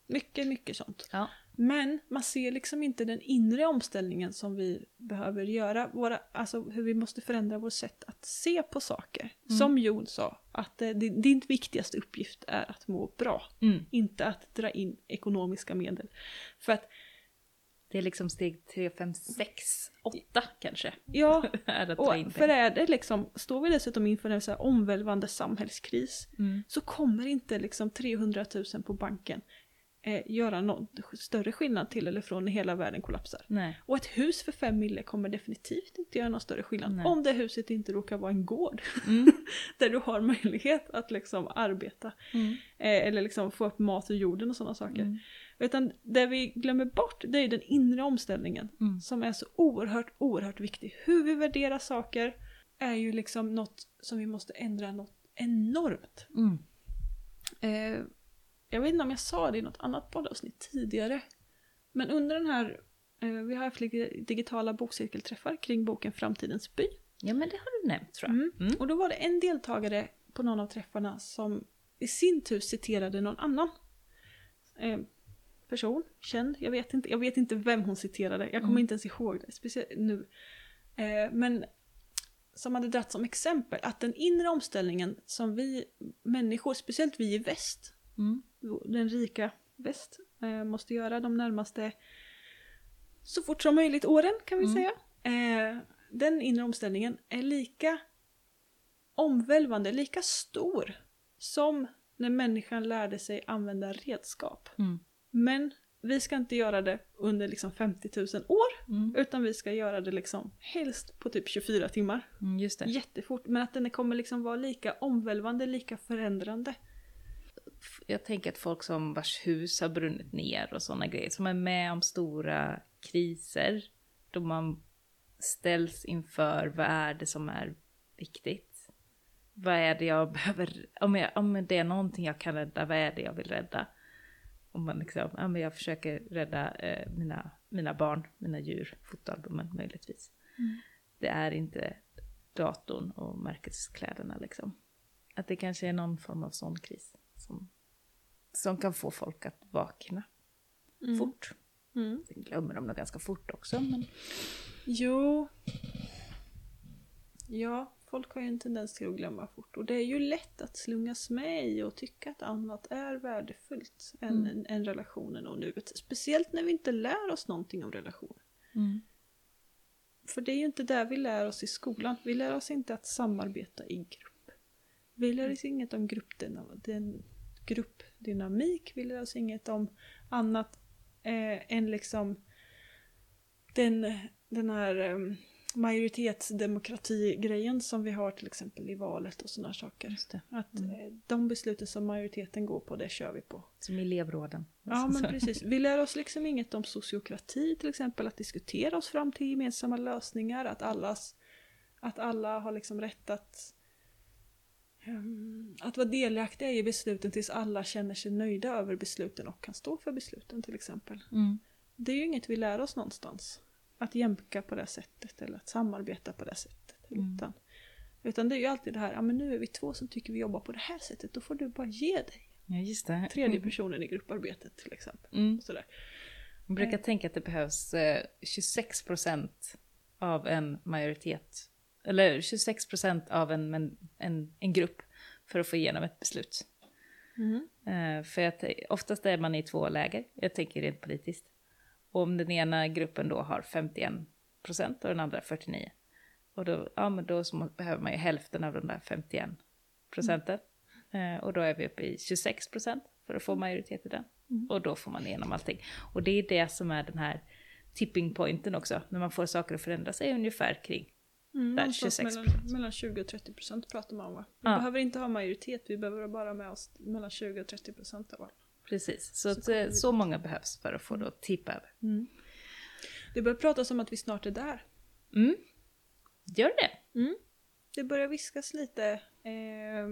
Mycket, mycket sånt. Ja. Men man ser liksom inte den inre omställningen som vi behöver göra. Våra, alltså hur vi måste förändra vårt sätt att se på saker. Mm. Som Jon sa, att det, din viktigaste uppgift är att må bra. Mm. Inte att dra in ekonomiska medel. För att det är liksom steg 3, 5, 6, 8 kanske. Ja, och för är det liksom, står vi dessutom inför en så omvälvande samhällskris mm. så kommer inte liksom 300 000 på banken eh, göra någon större skillnad till eller från när hela världen kollapsar. Nej. Och ett hus för fem mille kommer definitivt inte göra någon större skillnad. Nej. Om det huset inte råkar vara en gård. Mm. där du har möjlighet att liksom arbeta. Mm. Eh, eller liksom få upp mat ur jorden och sådana saker. Mm. Utan det vi glömmer bort det är den inre omställningen. Mm. Som är så oerhört, oerhört viktig. Hur vi värderar saker är ju liksom något som vi måste ändra något enormt. Mm. Eh, jag vet inte om jag sa det i något annat poddavsnitt tidigare. Men under den här, eh, vi har haft digitala bokcirkelträffar kring boken Framtidens by. Ja men det har du nämnt tror jag. Mm. Mm. Och då var det en deltagare på någon av träffarna som i sin tur citerade någon annan eh, person, känd, jag vet, inte, jag vet inte vem hon citerade, jag kommer mm. inte ens ihåg det, speciellt nu. Eh, men som hade dratt som exempel att den inre omställningen som vi människor, speciellt vi i väst, mm. Den rika väst, eh, måste göra de närmaste så fort som möjligt åren kan vi mm. säga. Eh, den inre omställningen är lika omvälvande, lika stor som när människan lärde sig använda redskap. Mm. Men vi ska inte göra det under liksom 50 000 år, mm. utan vi ska göra det liksom helst på typ 24 timmar. Mm, just det. Jättefort, men att den kommer liksom vara lika omvälvande, lika förändrande. Jag tänker att folk som vars hus har brunnit ner och sådana grejer, som är med om stora kriser, då man ställs inför vad är det som är viktigt? Vad är det jag behöver, om, jag, om det är någonting jag kan rädda, vad är det jag vill rädda? Om man liksom, ja men jag försöker rädda eh, mina, mina barn, mina djur, fotoalbumen möjligtvis. Mm. Det är inte datorn och märkeskläderna liksom. Att det kanske är någon form av sån kris som, som kan få folk att vakna mm. fort. Mm. Sen glömmer de nog ganska fort också men... Jo. Ja, folk har ju en tendens till att glömma fort. Och det är ju lätt att slungas med i och tycka att annat är värdefullt än, mm. än, relationen och nuet. Speciellt när vi inte lär oss någonting om relationer. Mm. För det är ju inte där vi lär oss i skolan. Vi lär oss inte att samarbeta i grupp. Vi lär oss inget om gruppdynamik. Gruppdynamik. Vi lär oss inget om annat eh, än liksom den, den här eh, majoritetsdemokrati-grejen som vi har till exempel i valet och sådana saker. Att mm. Eh, de besluten som majoriteten går på, det kör vi på. Som elevråden. Ja men precis. Vi lär oss liksom inget om sociokrati till exempel, att diskutera oss fram till gemensamma lösningar, att, allas, att alla har liksom rätt att Att vara delaktiga i besluten tills alla känner sig nöjda över besluten och kan stå för besluten till exempel. Mm. Det är ju inget vi lär oss någonstans. Att jämka på det sättet eller att samarbeta på det sättet. Mm. Utan, utan det är ju alltid det här, ja men nu är vi två som tycker vi jobbar på det här sättet, då får du bara ge dig. Ja, just det. Tredje personen i grupparbetet till exempel. Mm. Sådär. Jag brukar tänka att det behövs eh, 26% av en majoritet. Eller 26% av en, en, en, en grupp för att få igenom ett beslut. Mm. Eh, för att oftast är man i två läger, jag tänker rent politiskt. Och om den ena gruppen då har 51% och den andra 49%. Och då, ja, men då må- behöver man ju hälften av de där 51 procenten. Eh, och då är vi uppe i 26% för att få majoritet i den. Mm. Och då får man igenom allting. Och det är det som är den här tipping pointen också, när man får saker att förändra sig ungefär kring. Mm, Där, någonstans 26%. mellan, mellan 20 och 30 procent pratar man om va? Vi Ja. behöver inte ha majoritet, vi behöver bara med oss mellan 20 och 30 procent av alla. Precis, så, Så att, eh, så många behövs för att få det att tippa över. Det börjar pratas om att vi snart är där. Mm. Gör det? Mm. Det börjar viskas lite. Eh,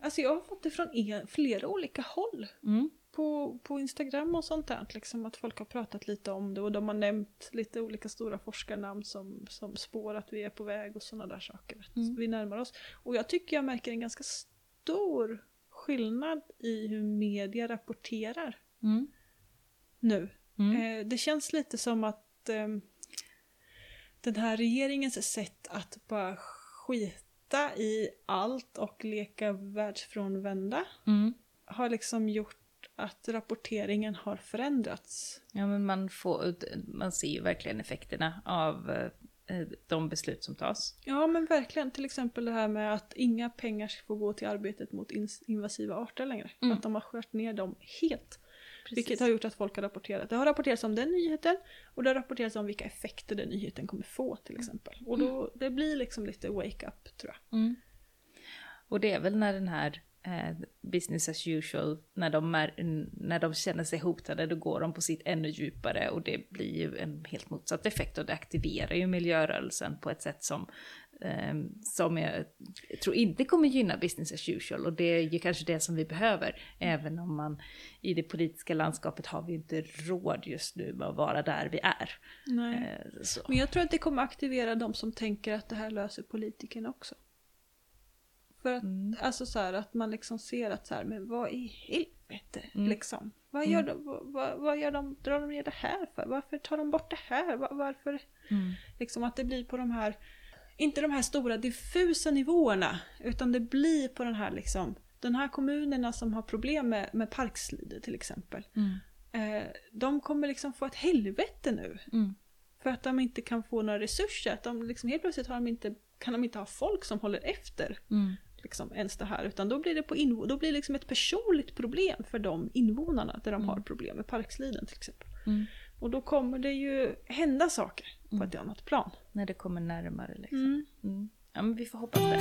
alltså jag har fått det från er, flera olika håll. Mm. På, på Instagram och sånt där. Liksom att folk har pratat lite om det och de har nämnt lite olika stora forskarnamn som, som spår att vi är på väg och sådana där saker. Mm. Vi närmar oss. Och jag tycker jag märker en ganska stor skillnad i hur media rapporterar Mm. nu. Mm. Eh, det känns lite som att ehm, den här regeringens sätt att bara skita i allt och leka världsfrånvända Mm. har liksom gjort att rapporteringen har förändrats. Ja, men man, får, man ser ju verkligen effekterna av eh, de beslut som tas. Ja men verkligen, till exempel det här med att inga pengar får gå till arbetet mot invasiva arter längre. Mm. Att de har skärt ner dem helt. Precis. Vilket har gjort att folk har rapporterat. Det har rapporterats om den nyheten och det har rapporterats om vilka effekter den nyheten kommer få till exempel. Och då, det blir liksom lite wake-up tror jag. Mm. Och det är väl när den här eh, business as usual, när de, är, när de känner sig hotade, då går de på sitt ännu djupare och det blir ju en helt motsatt effekt och det aktiverar ju miljörörelsen på ett sätt som, eh, som jag tror inte kommer gynna business as usual och det är ju kanske det som vi behöver, även om man i det politiska landskapet har vi inte råd just nu med att vara där vi är. Eh. Men jag tror att det kommer aktivera de som tänker att det här löser politikerna också. För att, Mm. alltså så här, att man liksom ser att så här, men vad i helvete Mm. liksom. Vad gör, de, vad, vad- vad gör de, drar de ner det här för? Varför tar de bort det här? Var, varför? Mm. Liksom att det blir på de här, inte de här stora diffusa nivåerna, utan det blir på den här liksom, den här kommunerna som har problem med, med parkslide till exempel. Mm. Eh, de kommer liksom få ett helvete nu. Mm. För att de inte kan få några resurser. Att de liksom helt plötsligt har de inte, kan de inte ha folk som håller efter Mm. Liksom, ens det här. Utan då blir det, på inv- då blir det liksom ett personligt problem för de invånarna där de Mm. har problem med parksliden till exempel. Mm. Och då kommer det ju hända saker på Mm. ett annat plan. När det kommer närmare liksom. Mm. Mm. Ja, men vi får hoppas det.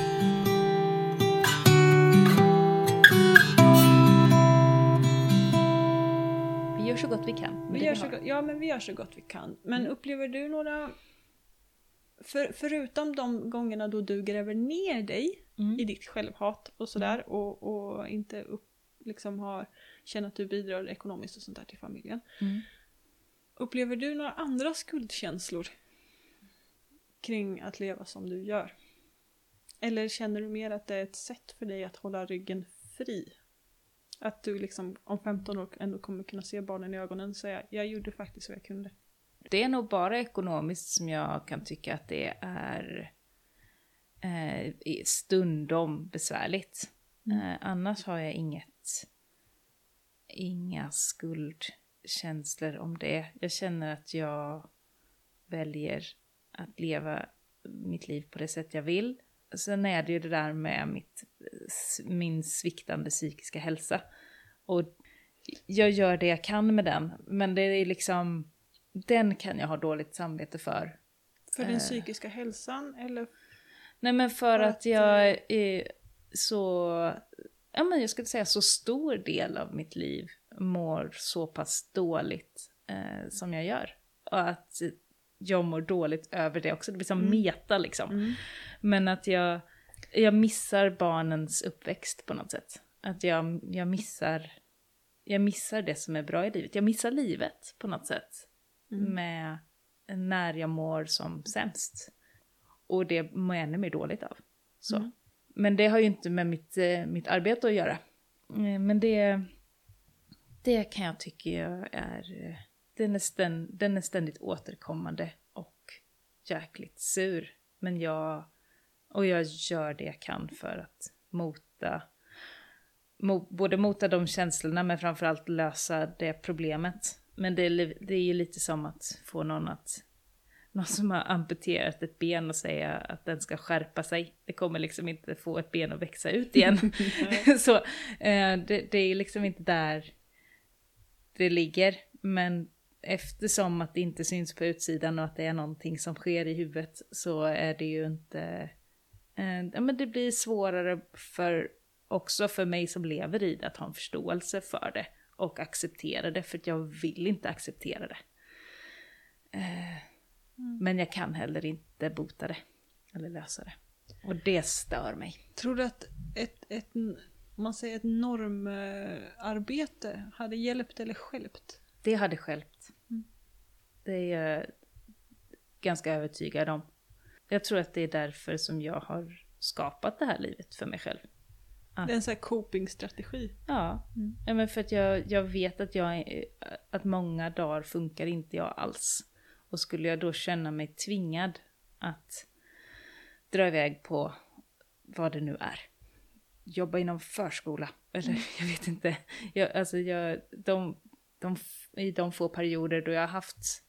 Vi gör så gott vi kan. Vi gör så har. gott, ja men vi gör så gott vi kan. Men Mm. upplever du några... För, förutom de gångerna då du gräver ner dig Mm. i ditt självhat och sådär och, och inte upp, liksom har, känner att du bidrar ekonomiskt och sånt där till familjen. Mm. Upplever du några andra skuldkänslor kring att leva som du gör? Eller känner du mer att det är ett sätt för dig att hålla ryggen fri? Att du liksom om 15 år ändå kommer kunna se barnen i ögonen och säga jag gjorde faktiskt vad jag kunde. Det är nog bara ekonomiskt som jag kan tycka att det är eh, stundom besvärligt. Mm. Eh, annars har jag inget, inga skuldkänslor om det. Jag känner att jag väljer att leva mitt liv på det sätt jag vill. Sen är det ju det där med mitt, min sviktande psykiska hälsa. Och jag gör det jag kan med den, men det är liksom, den kan jag ha dåligt samvete för. För den Eh. psykiska hälsan eller? Nej men för att att, jag är så, ja men jag skulle säga så stor del av mitt liv mår så pass dåligt eh, som jag gör. Och att jag mår dåligt över det också, det blir som Mm. meta liksom. Men att jag, jag missar barnens uppväxt på något sätt. Att jag, jag missar, jag missar det som är bra i livet. Jag missar livet på något sätt. Mm. Med när jag mår som sämst. Och det mår jag ännu mer dåligt av. Så. Mm. Men det har ju inte med mitt, eh, mitt arbete att göra. Eh, Men det, det kan jag tycka är, eh, den är, ständ, den är ständigt återkommande och jäkligt sur. Men jag, och jag gör det jag kan för att mota, mo, både mota de känslorna men framförallt lösa det problemet. Men det det är ju lite som att få någon att någon som har amputerat ett ben och säga att den ska skärpa sig. Det kommer liksom inte få ett ben att växa ut igen. så eh, det, det är liksom inte där det ligger. Men eftersom att det inte syns på utsidan och att det är någonting som sker i huvudet så är det ju inte... Eh, ja, men det blir svårare för, också för mig som lever i det att ha en förståelse för det och acceptera det för att jag vill inte acceptera det. Eh, Men jag kan heller inte bota det eller lösa det. Och det stör mig. Tror du att ett, ett, man säger ett normarbete hade hjälpt eller stjälpt? Det hade stjälpt. Mm. Det är jag ganska övertygad om. Jag tror att det är därför som jag har skapat det här livet för mig själv. Det är en sån här coping-strategi. Ja, Mm. ja men för att jag, jag vet att, jag, att många dagar funkar inte jag alls. Och skulle jag då känna mig tvingad att dra iväg på vad det nu är. Jobba inom förskola, eller jag vet inte. Jag, alltså jag, de, de, I de få perioder då jag har haft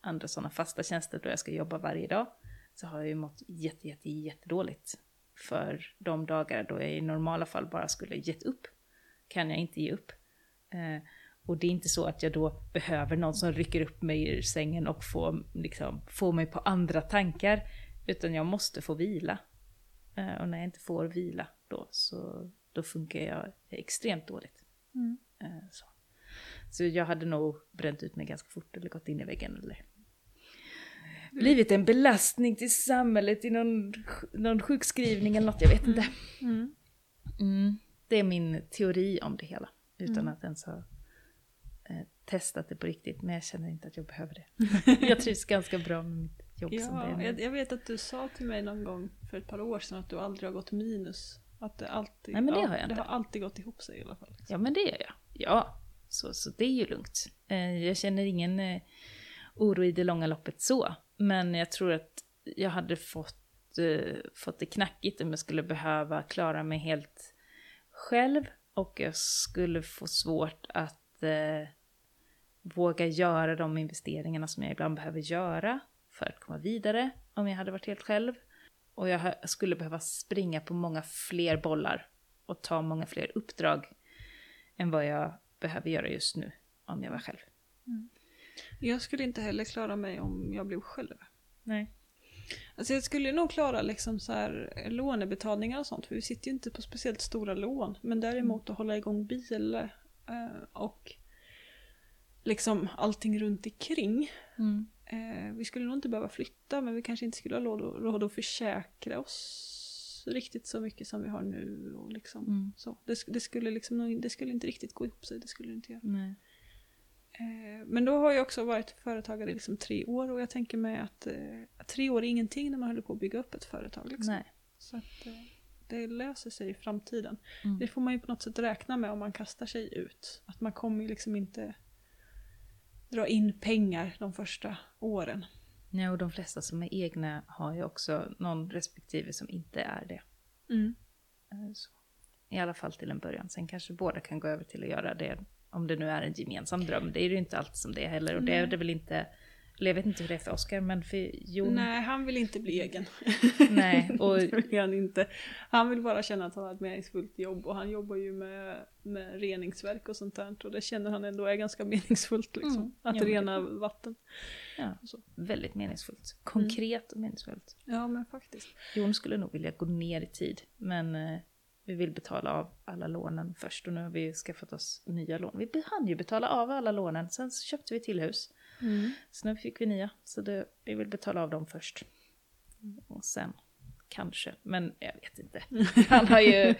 andra sådana fasta tjänster då jag ska jobba varje dag så har jag ju mått jätte, jätte, jättedåligt. För de dagar då jag i normala fall bara skulle gett upp kan jag inte ge upp. Eh, och det är inte så att jag då behöver någon som rycker upp mig ur sängen och får, liksom, får mig på andra tankar. Utan jag måste få vila. Eh, och när jag inte får vila då, så då funkar jag extremt dåligt. Mm. Eh, så. så jag hade nog bränt ut mig ganska fort eller gått in i väggen eller blivit en belastning till samhället i någon, någon sjukskrivning eller något, jag vet inte. Mm. Mm. Det är min teori om det hela. Utan Mm. att ens ha testat det på riktigt. Men jag känner inte att jag behöver det. jag trivs ganska bra med mitt jobb som det är Ja, nu. jag, jag vet att du sa till mig någon gång för ett par år sedan att du aldrig har gått minus. Att det alltid, Nej, men det ja, har jag det inte. har alltid gått ihop sig i alla fall. Ja men det gör jag. Ja, så, så det är ju lugnt. Eh, jag känner ingen eh, oro i det långa loppet så. Men jag tror att jag hade fått, eh, fått det knackigt om jag skulle behöva klara mig helt själv. Och jag skulle få svårt att eh, våga göra de investeringarna som jag ibland behöver göra för att komma vidare om jag hade varit helt själv. Och jag skulle behöva springa på många fler bollar och ta många fler uppdrag än vad jag behöver göra just nu om jag var själv. Jag skulle inte heller klara mig om jag blev själv. Nej. Alltså jag skulle nog klara liksom så här lånebetalningar och sånt för vi sitter ju inte på speciellt stora lån. Men däremot att hålla igång bil eh, och liksom allting runt omkring. Mm. Eh, vi skulle nog inte behöva flytta men vi kanske inte skulle ha råd, råd att försäkra oss riktigt så mycket som vi har nu. Och liksom, Mm. så. Det, det, skulle liksom, det skulle inte riktigt gå ihop sig, det skulle det inte göra. Eh, Men då har jag också varit företagare i liksom tre år och jag tänker mig att eh, tre år är ingenting när man håller på att bygga upp ett företag. Liksom. Nej. Så att eh, det löser sig i framtiden. Mm. Det får man ju på något sätt räkna med om man kastar sig ut. Att man kommer ju liksom inte dra in pengar de första åren. Ja, och de flesta som är egna har ju också någon respektive som inte är det. Eh, Så. I alla fall till en början. Sen kanske båda kan gå över till att göra det om det nu är en gemensam dröm. Det är ju inte alltid som det är heller. Och det är det väl inte... Eller jag vet inte hur det är för Oscar, men för Jon... Nej, han vill inte bli egen. Nej, och det vill han inte. Han vill bara känna att han har ett meningsfullt jobb och han jobbar ju med, med reningsverk och sånt där och det känner han ändå är ganska meningsfullt liksom. Mm. Att Ja, men det- rena vatten. ja, väldigt meningsfullt. Konkret och meningsfullt. Ja men faktiskt. Jon skulle nog vilja gå ner i tid, men eh, vi vill betala av alla lånen först och nu har vi skaffat oss nya lån. Vi hann ju betala av alla lånen, sen så köpte vi till hus. Så nu fick vi nya, så det, vi vill betala av dem först. Och sen kanske, men jag vet inte. Han har ju...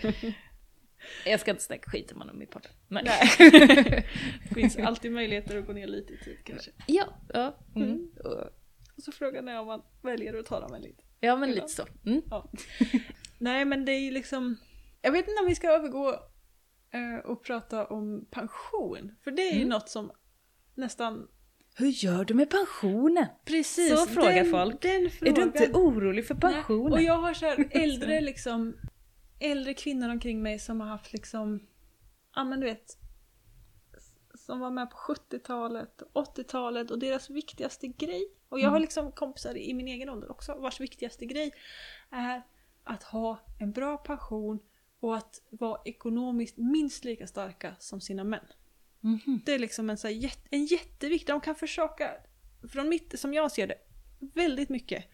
Jag ska inte snacka skit om honom i podden. Nej. Det finns alltid möjligheter att gå ner lite i tid kanske. ja, ja. Mm. Mm. Och så frågan är om man väljer att ta dem eller inte. Ja men lite så. Mm. Ja. Nej men det är ju liksom, jag vet inte om vi ska övergå eh, och prata om pension. För det är ju Mm. något som nästan... Hur gör du med pensionen? Precis, Så frågar den, folk. Den Är frågan. du inte orolig för Nej, pensionen? Och jag har så här äldre liksom, äldre kvinnor omkring mig som har haft liksom, ja men du vet, som var med på 70-talet, 80-talet och deras viktigaste grej. Och jag har Mm. liksom kompisar i min egen ålder också vars viktigaste grej är att ha en bra pension och att vara ekonomiskt minst lika starka som sina män. Mhm. Det är liksom en, så här, en jätteviktig, de kan försöka, från mitt, som jag ser det, väldigt mycket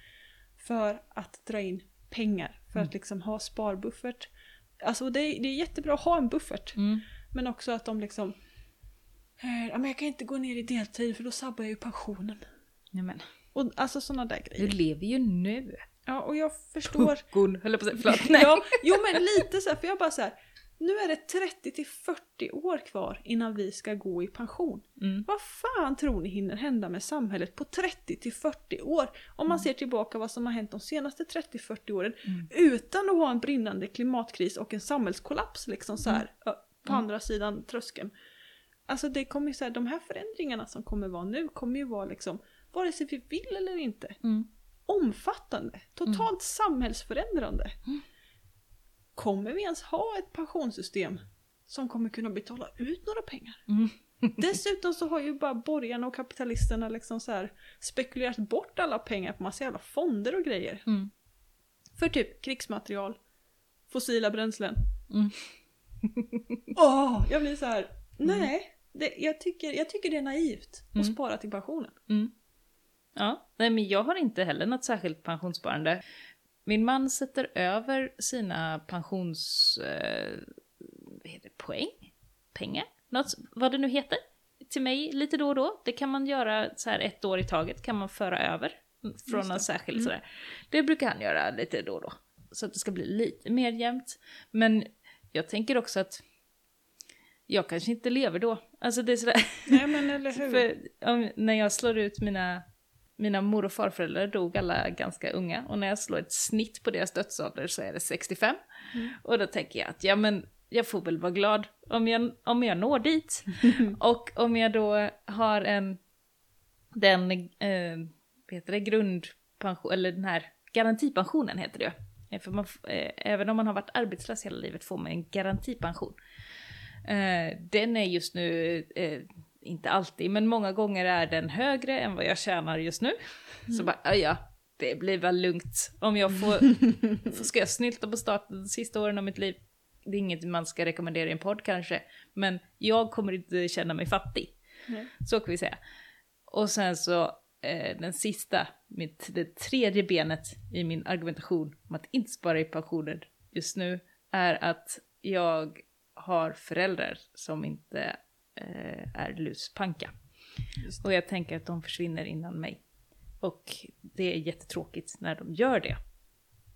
för att dra in pengar. För Mm. att liksom ha sparbuffert. Alltså det är, det är jättebra att ha en buffert. Mm. Men också att de liksom, eh, ja men jag kan inte gå ner i deltid för då sabbar jag ju pensionen. Ja, men, Och alltså sådana där du grejer. lever ju nu. Ja och jag förstår. Puckon, höll jag på att säga. Förlåt. Nej. ja, jo men lite så här, för jag bara så här. Nu är det 30 till 40 år kvar innan vi ska gå i pension. Mm. Vad fan tror ni hinner hända med samhället på 30 till 40 år? Om man ser tillbaka vad som har hänt de senaste 30-40 åren Mm. utan att ha en brinnande klimatkris och en samhällskollaps liksom så här, ö, på Mm. andra sidan tröskeln. Alltså det kommer så här, de här förändringarna som kommer vara nu kommer ju vara liksom, vare sig vi vill eller inte, Mm. omfattande, totalt samhällsförändrande. Mm. Kommer vi ens ha ett pensionssystem som kommer kunna betala ut några pengar? Mm. Dessutom så har ju bara borgarna och kapitalisterna liksom så här spekulerat bort alla pengar på massa jävla fonder och grejer. Mm. För typ krigsmaterial, fossila bränslen. Mm. Åh, jag blir så här. nej. Det, jag, tycker, jag tycker det är naivt att Mm. spara till pensionen. Mm. Ja, nej men jag har inte heller något särskilt pensionssparande. Min man sätter över sina pensions... Eh, vad heter det, poäng? Pengar? Något, vad det nu heter. Till mig lite då och då. Det kan man göra så här ett år i taget, kan man föra över. Från någon särskild Mm. sådär. Det brukar han göra lite då och då. Så att det ska bli lite mer jämnt. Men jag tänker också att jag kanske inte lever då. Alltså det är sådär... Nej men eller hur. För om, när jag slår ut mina, mina mor och farföräldrar dog alla ganska unga och när jag slår ett snitt på deras dödsålder så är det 65. Mm. Och då tänker jag att ja men jag får väl vara glad om jag, om jag når dit. och om jag då har en, den, eh, heter det, grundpension, eller den här garantipensionen heter det ju. Eh, För man, eh, även om man har varit arbetslös hela livet får man en garantipension. Eh, den är just nu, eh, inte alltid, men många gånger är den högre än vad jag tjänar just nu. Så bara, ja, ja, det blir väl lugnt. Om jag får, får ska jag snylta på starten de sista åren av mitt liv. Det är inget man ska rekommendera i en podd kanske, men jag kommer inte känna mig fattig. Nej. Så kan vi säga. Och sen så eh, den sista, mitt, det tredje benet i min argumentation om att inte spara i pensionen just nu är att jag har föräldrar som inte är luspanka. Och jag tänker att de försvinner innan mig. Och det är jättetråkigt när de gör det.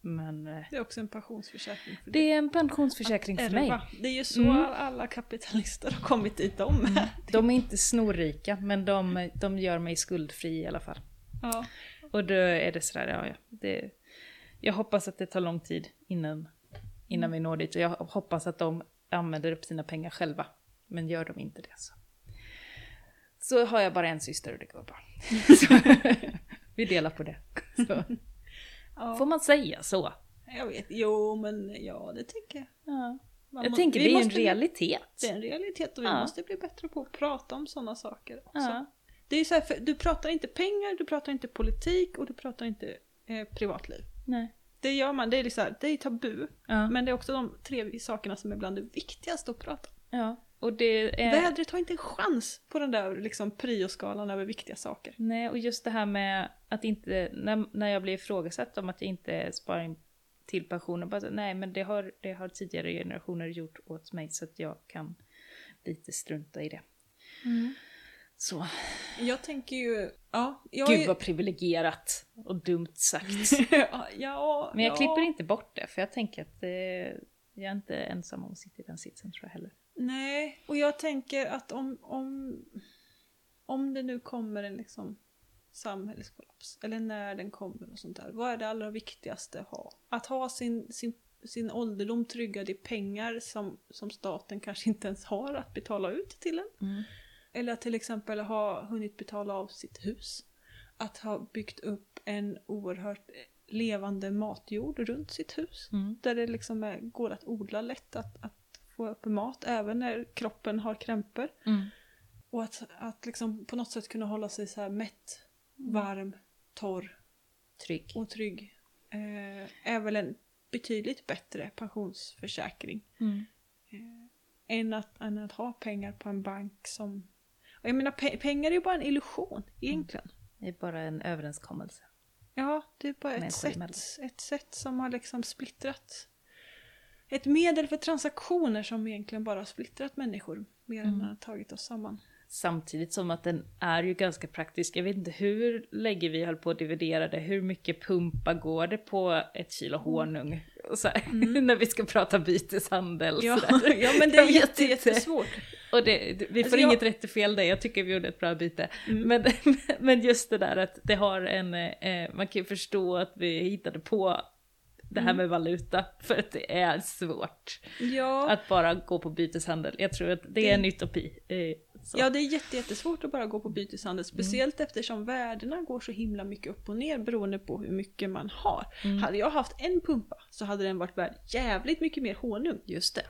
Men eh, Det är också en pensionsförsäkring för det är en pensionsförsäkring för mig. Det är ju så Mm. alla kapitalister har kommit dit de med. De är inte snorrika, men de, de gör mig skuldfri i alla fall. Ja. Och då är det sådär, ja, ja. Det, jag hoppas att det tar lång tid innan, innan vi når dit. Och jag hoppas att de använder upp sina pengar själva. Men gör de inte det så. Så har jag bara en syster och det går bra. Vi delar på det. Så. ja. Får man säga så? Jag vet, jo men ja det tycker jag. Ja. Man Jag må- tänker det är en realitet. Det är en realitet och vi Ja. måste bli bättre på att prata om sådana saker också. Ja. Det är så här, för du pratar inte pengar, du pratar inte politik och du pratar inte eh, privatliv. Nej. Det gör man, det är, liksom, det är tabu. Men det är också de tre sakerna som är bland det viktigaste att prata om. ja. Och det är... Vädret har inte en chans på den där liksom, prioskalan över viktiga saker. Nej, och just det här med att inte, när, när jag blir ifrågasatt om att jag inte sparar in till pensionen, bara nej men det har, det har tidigare generationer gjort åt mig så att jag kan lite strunta i det. Så. Jag tänker ju, ja. Jag är Gud vad privilegierat och dumt sagt. ja, Men jag ja. klipper inte bort det för jag tänker att eh, jag är inte ensam om att sitta i den sitsen tror jag heller. Nej, och jag tänker att om, om, om det nu kommer en liksom samhällskollaps, eller när den kommer och sånt där, vad är det allra viktigaste att ha? Att ha sin, sin, sin ålderdom tryggad i pengar som, som staten kanske inte ens har att betala ut till en. Eller att till exempel ha hunnit betala av sitt hus. Att ha byggt upp en oerhört levande matjord runt sitt hus. Mm. Där det liksom är, går att odla lätt, att, att få upp mat även när kroppen har krämpor. Mm. Och att, att liksom på något sätt kunna hålla sig så här mätt, varm, torr Trygg. och trygg. Eh, är väl en betydligt bättre pensionsförsäkring. Mm. Än att, än att ha pengar på en bank som... Jag menar pe- pengar är ju bara en illusion egentligen. Det är bara en överenskommelse. Ja, det är bara ett emellan. sätt, ett sätt som har liksom splittrat. Ett medel för transaktioner som egentligen bara har splittrat människor mer än har tagit oss samman. Samtidigt som att den är ju ganska praktisk. Jag vet inte hur länge vi höll på att dividera det. Hur mycket pumpa går det på ett kilo honung? Och så här, när vi ska prata byteshandel. Ja, ja men det är jätte, jättesvårt. Och det, vi får Alltså, jag- inget rätt och fel där, jag tycker vi gjorde ett bra byte. Mm. Men, men just det där att det har en, eh, man kan ju förstå att vi hittade på det Mm. här med valuta, för att det är svårt Ja, att bara gå på byteshandel. Jag tror att det är en utopi. Eh, så. ja, det är jätte, jättesvårt att bara gå på byteshandel. Speciellt eftersom värdena går så himla mycket upp och ner beroende på hur mycket man har. Hade jag haft en pumpa så hade den varit värd jävligt mycket mer honung Just det.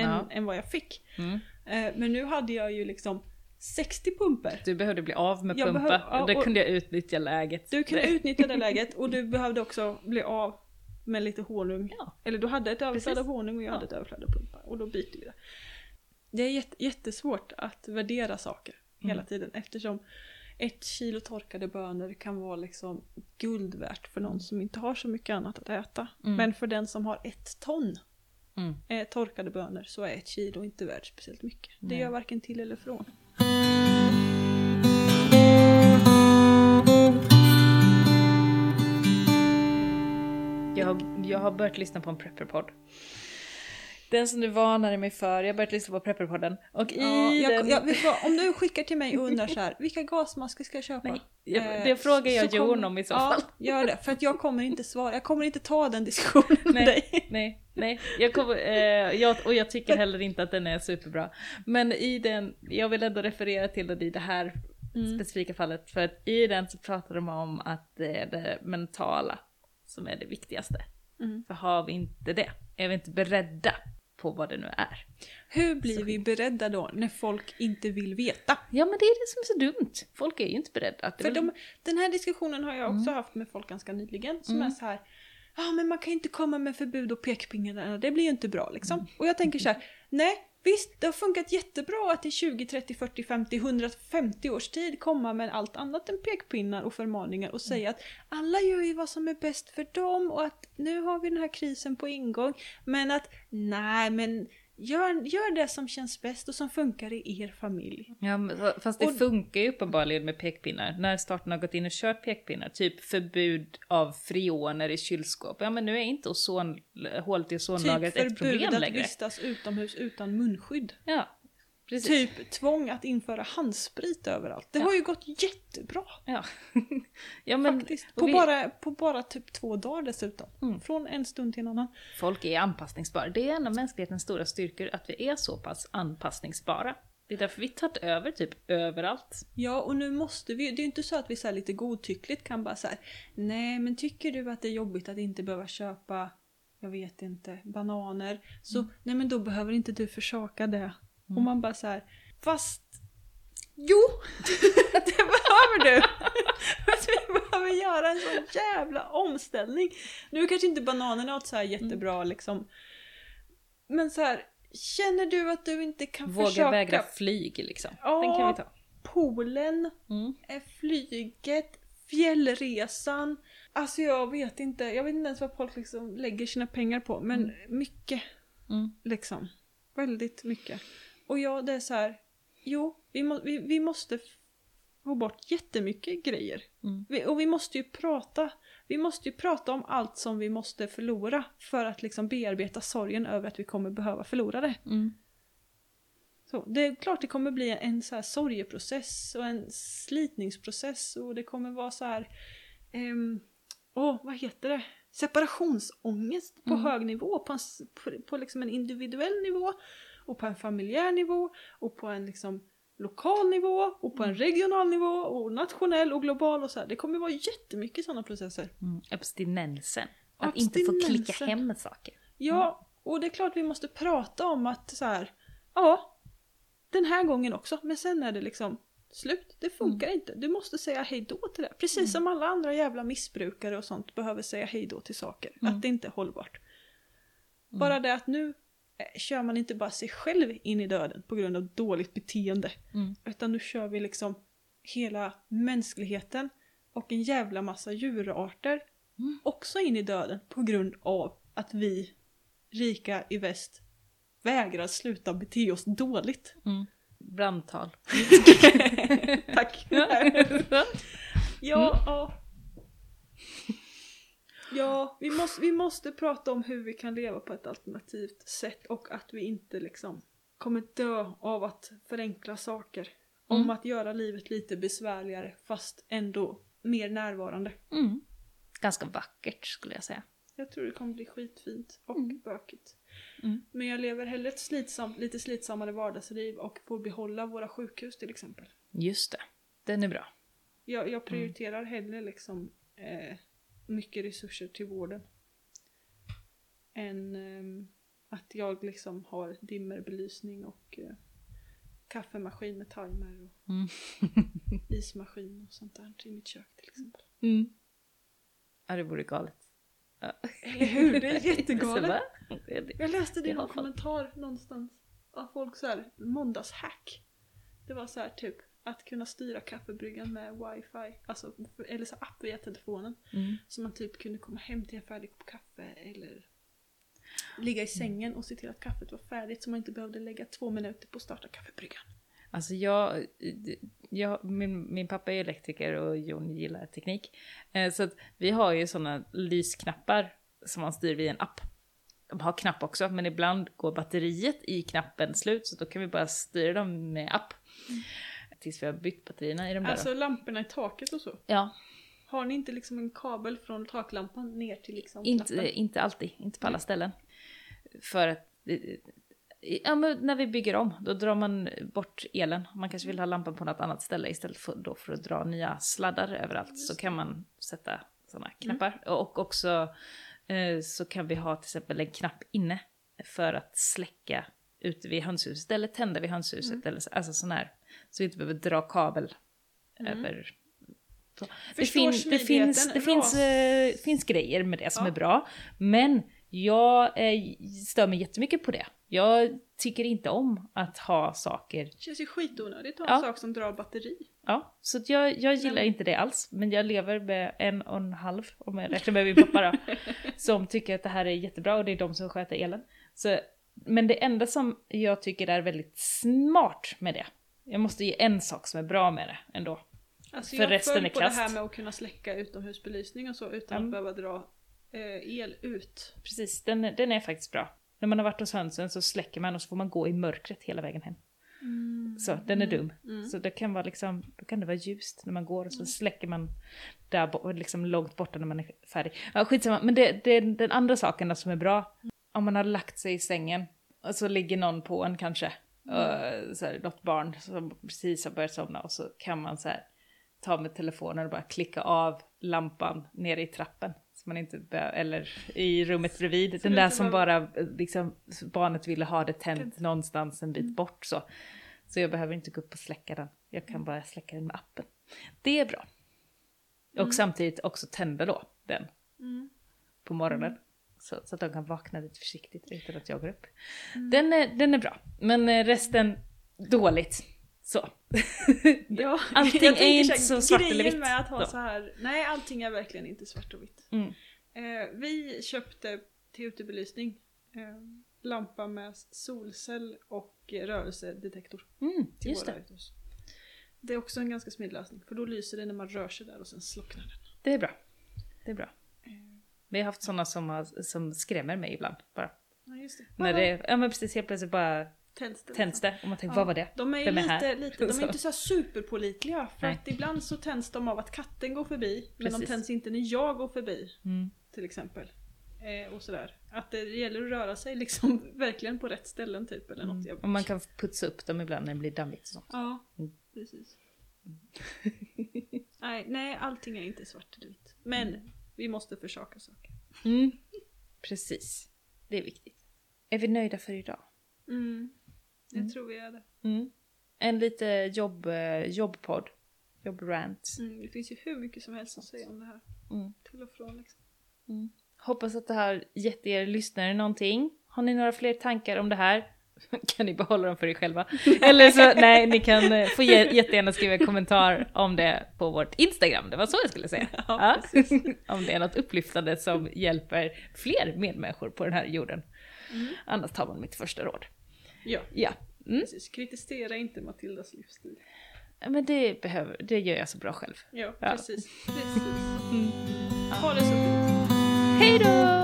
än, Ja. än vad jag fick. Mm. Eh, men nu hade jag ju liksom 60 pumper. Du behövde bli av med Jag pumpa, behöv- ja, då kunde jag utnyttja läget. Du kunde utnyttja det läget och du behövde också bli av med lite honung. Ja. Eller du hade ett överflöd Precis. av honung och jag Ja. hade ett överflöd av pumpa. Och då byter vi det. Det är jätte, jättesvårt att värdera saker hela Mm. tiden eftersom ett kilo torkade bönor kan vara liksom guld värt för någon som inte har så mycket annat att äta. Mm. Men för den som har ett ton Mm. eh, torkade bönor så är ett kilo inte värt speciellt mycket. Det Nej. gör varken till eller från. Jag har, jag har börjat lyssna på en prepperpodd. Den som du varnade mig för, jag har börjat lyssna på prepperpodden. Och i Ja, jag, den... jag, vet vad, om du skickar till mig och undrar så här, vilka gasmasker ska jag köpa? Nej, jag, Eh, det frågar jag Jon om i så ja, fall. gör det. För att jag kommer inte svara, jag kommer inte ta den diskussionen med Nej. dig. Nej, nej. Jag kommer, eh, jag, och jag tycker heller inte att den är superbra. Men i den, jag vill ändå referera till den i det här Mm. specifika fallet. För att i den så pratar de om att det är det mentala som är det viktigaste. Mm. För har vi inte det, är vi inte beredda på vad det nu är. Hur blir vi beredda då när folk inte vill veta? Ja men det är det som är så dumt. Folk är ju inte beredda. För de, den här diskussionen har jag Mm. också haft med folk ganska nyligen som är så här Ja men man kan inte komma med förbud och pekpinnar, det blir ju inte bra liksom. Mm. Och jag tänker så här, nej visst det har funkat jättebra att i 20, 30, 40, 50, 150 års tid komma med allt annat än pekpinnar och förmaningar och säga att alla gör ju vad som är bäst för dem och att nu har vi den här krisen på ingång men att nej men gör, gör det som känns bäst och som funkar i er familj. Ja, fast det Och- funkar ju uppenbarligen med pekpinnar. När staten har gått in och kört pekpinnar, typ förbud av freoner i kylskåp. Ja men nu är inte ozon, hålet i ozonlagret Typ ett förbud problem att längre. vistas utomhus utan munskydd. Ja, precis. Typ tvång att införa handsprit överallt. Det har ju gått jättebra Ja. ja men faktiskt. På, vi- bara, på bara typ två dagar dessutom. Mm. Från en stund till en annan. folk är anpassningsbara. Det är en av mänsklighetens stora styrkor, att vi är så pass anpassningsbara. Det är därför vi tagit över typ överallt. Ja, och nu måste vi Det är ju inte så att vi så lite godtyckligt kan bara säga Nej, men tycker du att det är jobbigt att inte behöva köpa jag vet inte, bananer. Så nej men då behöver inte du försaka det. Och man bara så här, fast Jo! det behöver du! Vi behöver göra en sån jävla omställning. Nu kanske inte bananerna åt så här jättebra liksom. Men så här, känner du att du inte kan Våga försöka vägra flyg liksom. Ja. Den kan vi ta. poolen, Mm. flyget, fjällresan. Alltså jag vet inte, jag vet inte ens vad folk liksom lägger sina pengar på. Men mycket Mm. liksom. Väldigt mycket. Och ja, det är så här. Jo, vi, må, vi, vi måste få bort jättemycket grejer. Mm. Vi, och vi måste ju prata, vi måste ju prata om allt som vi måste förlora för att liksom bearbeta sorgen över att vi kommer behöva förlora det. Mm. Så, det är klart det kommer bli en så här sorgeprocess och en slitningsprocess och det kommer vara så här... ehm, Åh, vad heter det? Separationsångest på Mm. hög nivå, på, en, på, på liksom en individuell nivå och på en familjär nivå och på en liksom lokal nivå och på en regional nivå och nationell och global och så här. Det kommer vara jättemycket sådana processer. Mm. Abstinensen. Att inte få klicka Abstinensen. hem saker. Ja, och det är klart vi måste prata om att så här, ja, den här gången också, men sen är det liksom slut. Det funkar inte. Du måste säga hej då till det. Precis som alla andra jävla missbrukare och sånt behöver säga hej då till saker. Mm. Att det inte är hållbart. Bara det att nu kör man inte bara sig själv in i döden på grund av dåligt beteende. Mm. Utan nu kör vi liksom hela mänskligheten och en jävla massa djurarter Mm. också in i döden på grund av att vi rika i väst vägrar sluta bete oss dåligt. Mm. Brandtal. Tack! ja, ja. Ja, vi måste, vi måste prata om hur vi kan leva på ett alternativt sätt och att vi inte liksom kommer dö av att förenkla saker. Om Mm. att göra livet lite besvärligare fast ändå mer närvarande. Mm. Ganska vackert skulle jag säga. Jag tror det kommer bli skitfint och Mm. bökigt. Mm. Men jag lever hellre ett slitsamt, lite slitsammare vardagsliv och får behålla våra sjukhus till exempel. Just det. Den är bra. Jag, jag prioriterar hellre liksom eh, mycket resurser till vården. Än ehm, att jag liksom har dimmerbelysning och eh, kaffemaskin med timer och Mm. ismaskin och sånt där i mitt kök till exempel. Mm. Ja, det vore galet. Ja. Eller hur? Det är jättegalet. Jag läste det i någon kommentar någonstans. Av folk så här, måndagshack. Det var så här typ att kunna styra kaffebryggan med wifi. Alltså, eller så app via telefonen. Mm. Så man typ kunde komma hem till en färdig kopp kaffe eller ligga i sängen och se till att kaffet var färdigt så man inte behövde lägga två minuter på att starta kaffebryggan. Alltså jag, jag min, min pappa är elektriker och Jon gillar teknik. Eh, Så att vi har ju sådana lysknappar som man styr via en app. De har knapp också, men ibland går batteriet i knappen slut så då kan vi bara styra dem med app. Tills vi har bytt batterierna i de där. Alltså lamporna i taket och så. Ja, Har ni inte liksom en kabel från taklampan ner till liksom inte, knappen? inte alltid, inte på alla ställen. För att eh, ja, men när vi bygger om, då drar man bort elen. Man kanske vill ha lampan på något annat ställe istället för, då för att dra nya sladdar överallt. Så kan man sätta sådana knappar. Och också eh, så kan vi ha till exempel en knapp inne för att släcka ute vid hönshuset eller tända vid hönshuset. Eller så, alltså sån här, så vi inte behöver dra kabel över. Så. Det, fin, det, finns, det finns, eh, finns grejer med det som Ja. är bra. Men jag eh, stör mig jättemycket på det. Jag tycker inte om att ha saker Det känns ju skitonödigt att ha Ja. en sak som drar batteri. Ja, så jag, jag gillar inte det alls. Men jag lever med en och en halv, om jag räknar med min pappa då, som tycker att det här är jättebra och det är de som sköter elen. Så, men det enda som jag tycker är väldigt smart med det, jag måste ge en sak som är bra med det ändå. Alltså För jag resten är på kast. det här med att kunna släcka utomhusbelysning och så utan Mm. att behöva dra eh, el ut. Precis, den, den är faktiskt bra. När man har varit hos hönsen så släcker man och så får man gå i mörkret hela vägen hem. Så den är dum. Mm. Så det kan vara liksom, då kan det vara ljust när man går och så släcker man där liksom långt borta när man är färdig. Ja, skitsamma, men det, det den andra saken som är bra. Om man har lagt sig i sängen och så ligger någon på en kanske, så här, något barn som precis har börjat somna och så kan man så här ta med telefonen och bara klicka av lampan nere i trappen. Så man inte be- eller i rummet bredvid. Den där som behöver- bara, liksom, barnet ville ha det tänt någonstans en bit Mm. bort så. Så jag behöver inte gå upp och släcka den. Jag kan bara släcka den med appen. Det är bra. Och Mm. samtidigt också tända då den Mm. på morgonen. Så, så att de kan vakna lite försiktigt utan att jag går upp. Mm. Den, är, den är bra. Men eh, resten dåligt. Så. Ja, Allting är inte så svart eller vitt med att ha då. så här, nej allting är verkligen inte svart och vitt. Mm. Eh, vi köpte till utebelysning eh, lampa med solcell och rörelsedetektor Mm, till just våra det. uthus. Det är också en ganska smidig lösning för då lyser det när man rör sig där och sen slocknar den. Det är bra. Det är bra. Vi har haft sådana som, har, som skrämmer mig ibland bara. Ja just det. När det, ja men precis helt plötsligt bara Tänds det. tänds det och man tänker Ja, vad var det? De är, Vem är lite, här? lite, de är inte så superpålitliga för Nej. att ibland så tänds de av att katten går förbi men de Precis. tänds inte när jag går förbi Mm. till exempel. Eh, och sådär. Att det gäller att röra sig liksom verkligen på rätt ställen typ eller något. Jag, Och man kan putsa upp dem ibland när det blir dammigt och sånt. Ja, Mm. precis. nej, nej, allting är inte svart eller vitt. Men vi måste försaka saker. Mm. Precis. Det är viktigt. Är vi nöjda för idag? Mm. Jag Mm. tror vi är det. Mm. En lite jobb, eh, jobbpodd. Jobbrant. Mm, det finns ju hur mycket som helst att säga om det här. Mm. Till och från liksom. Hoppas att det här gett er lyssnare någonting. Har ni några fler tankar om det här? kan ni behålla dem för er själva. Eller så, nej, ni kan eh, få jä- jättegärna skriva en kommentar om det på vårt Instagram. Det var så jag skulle säga. Ja, om det är något upplyftande som hjälper fler medmänniskor på den här jorden. Mm. Annars tar man mitt första råd. Ja, Ja, mm. precis. Kritisera inte Matildas livsstil. men det, behöver, det gör jag så bra själv. Ja, Ja. precis. precis. Mm. Ha det så fint. Hej då!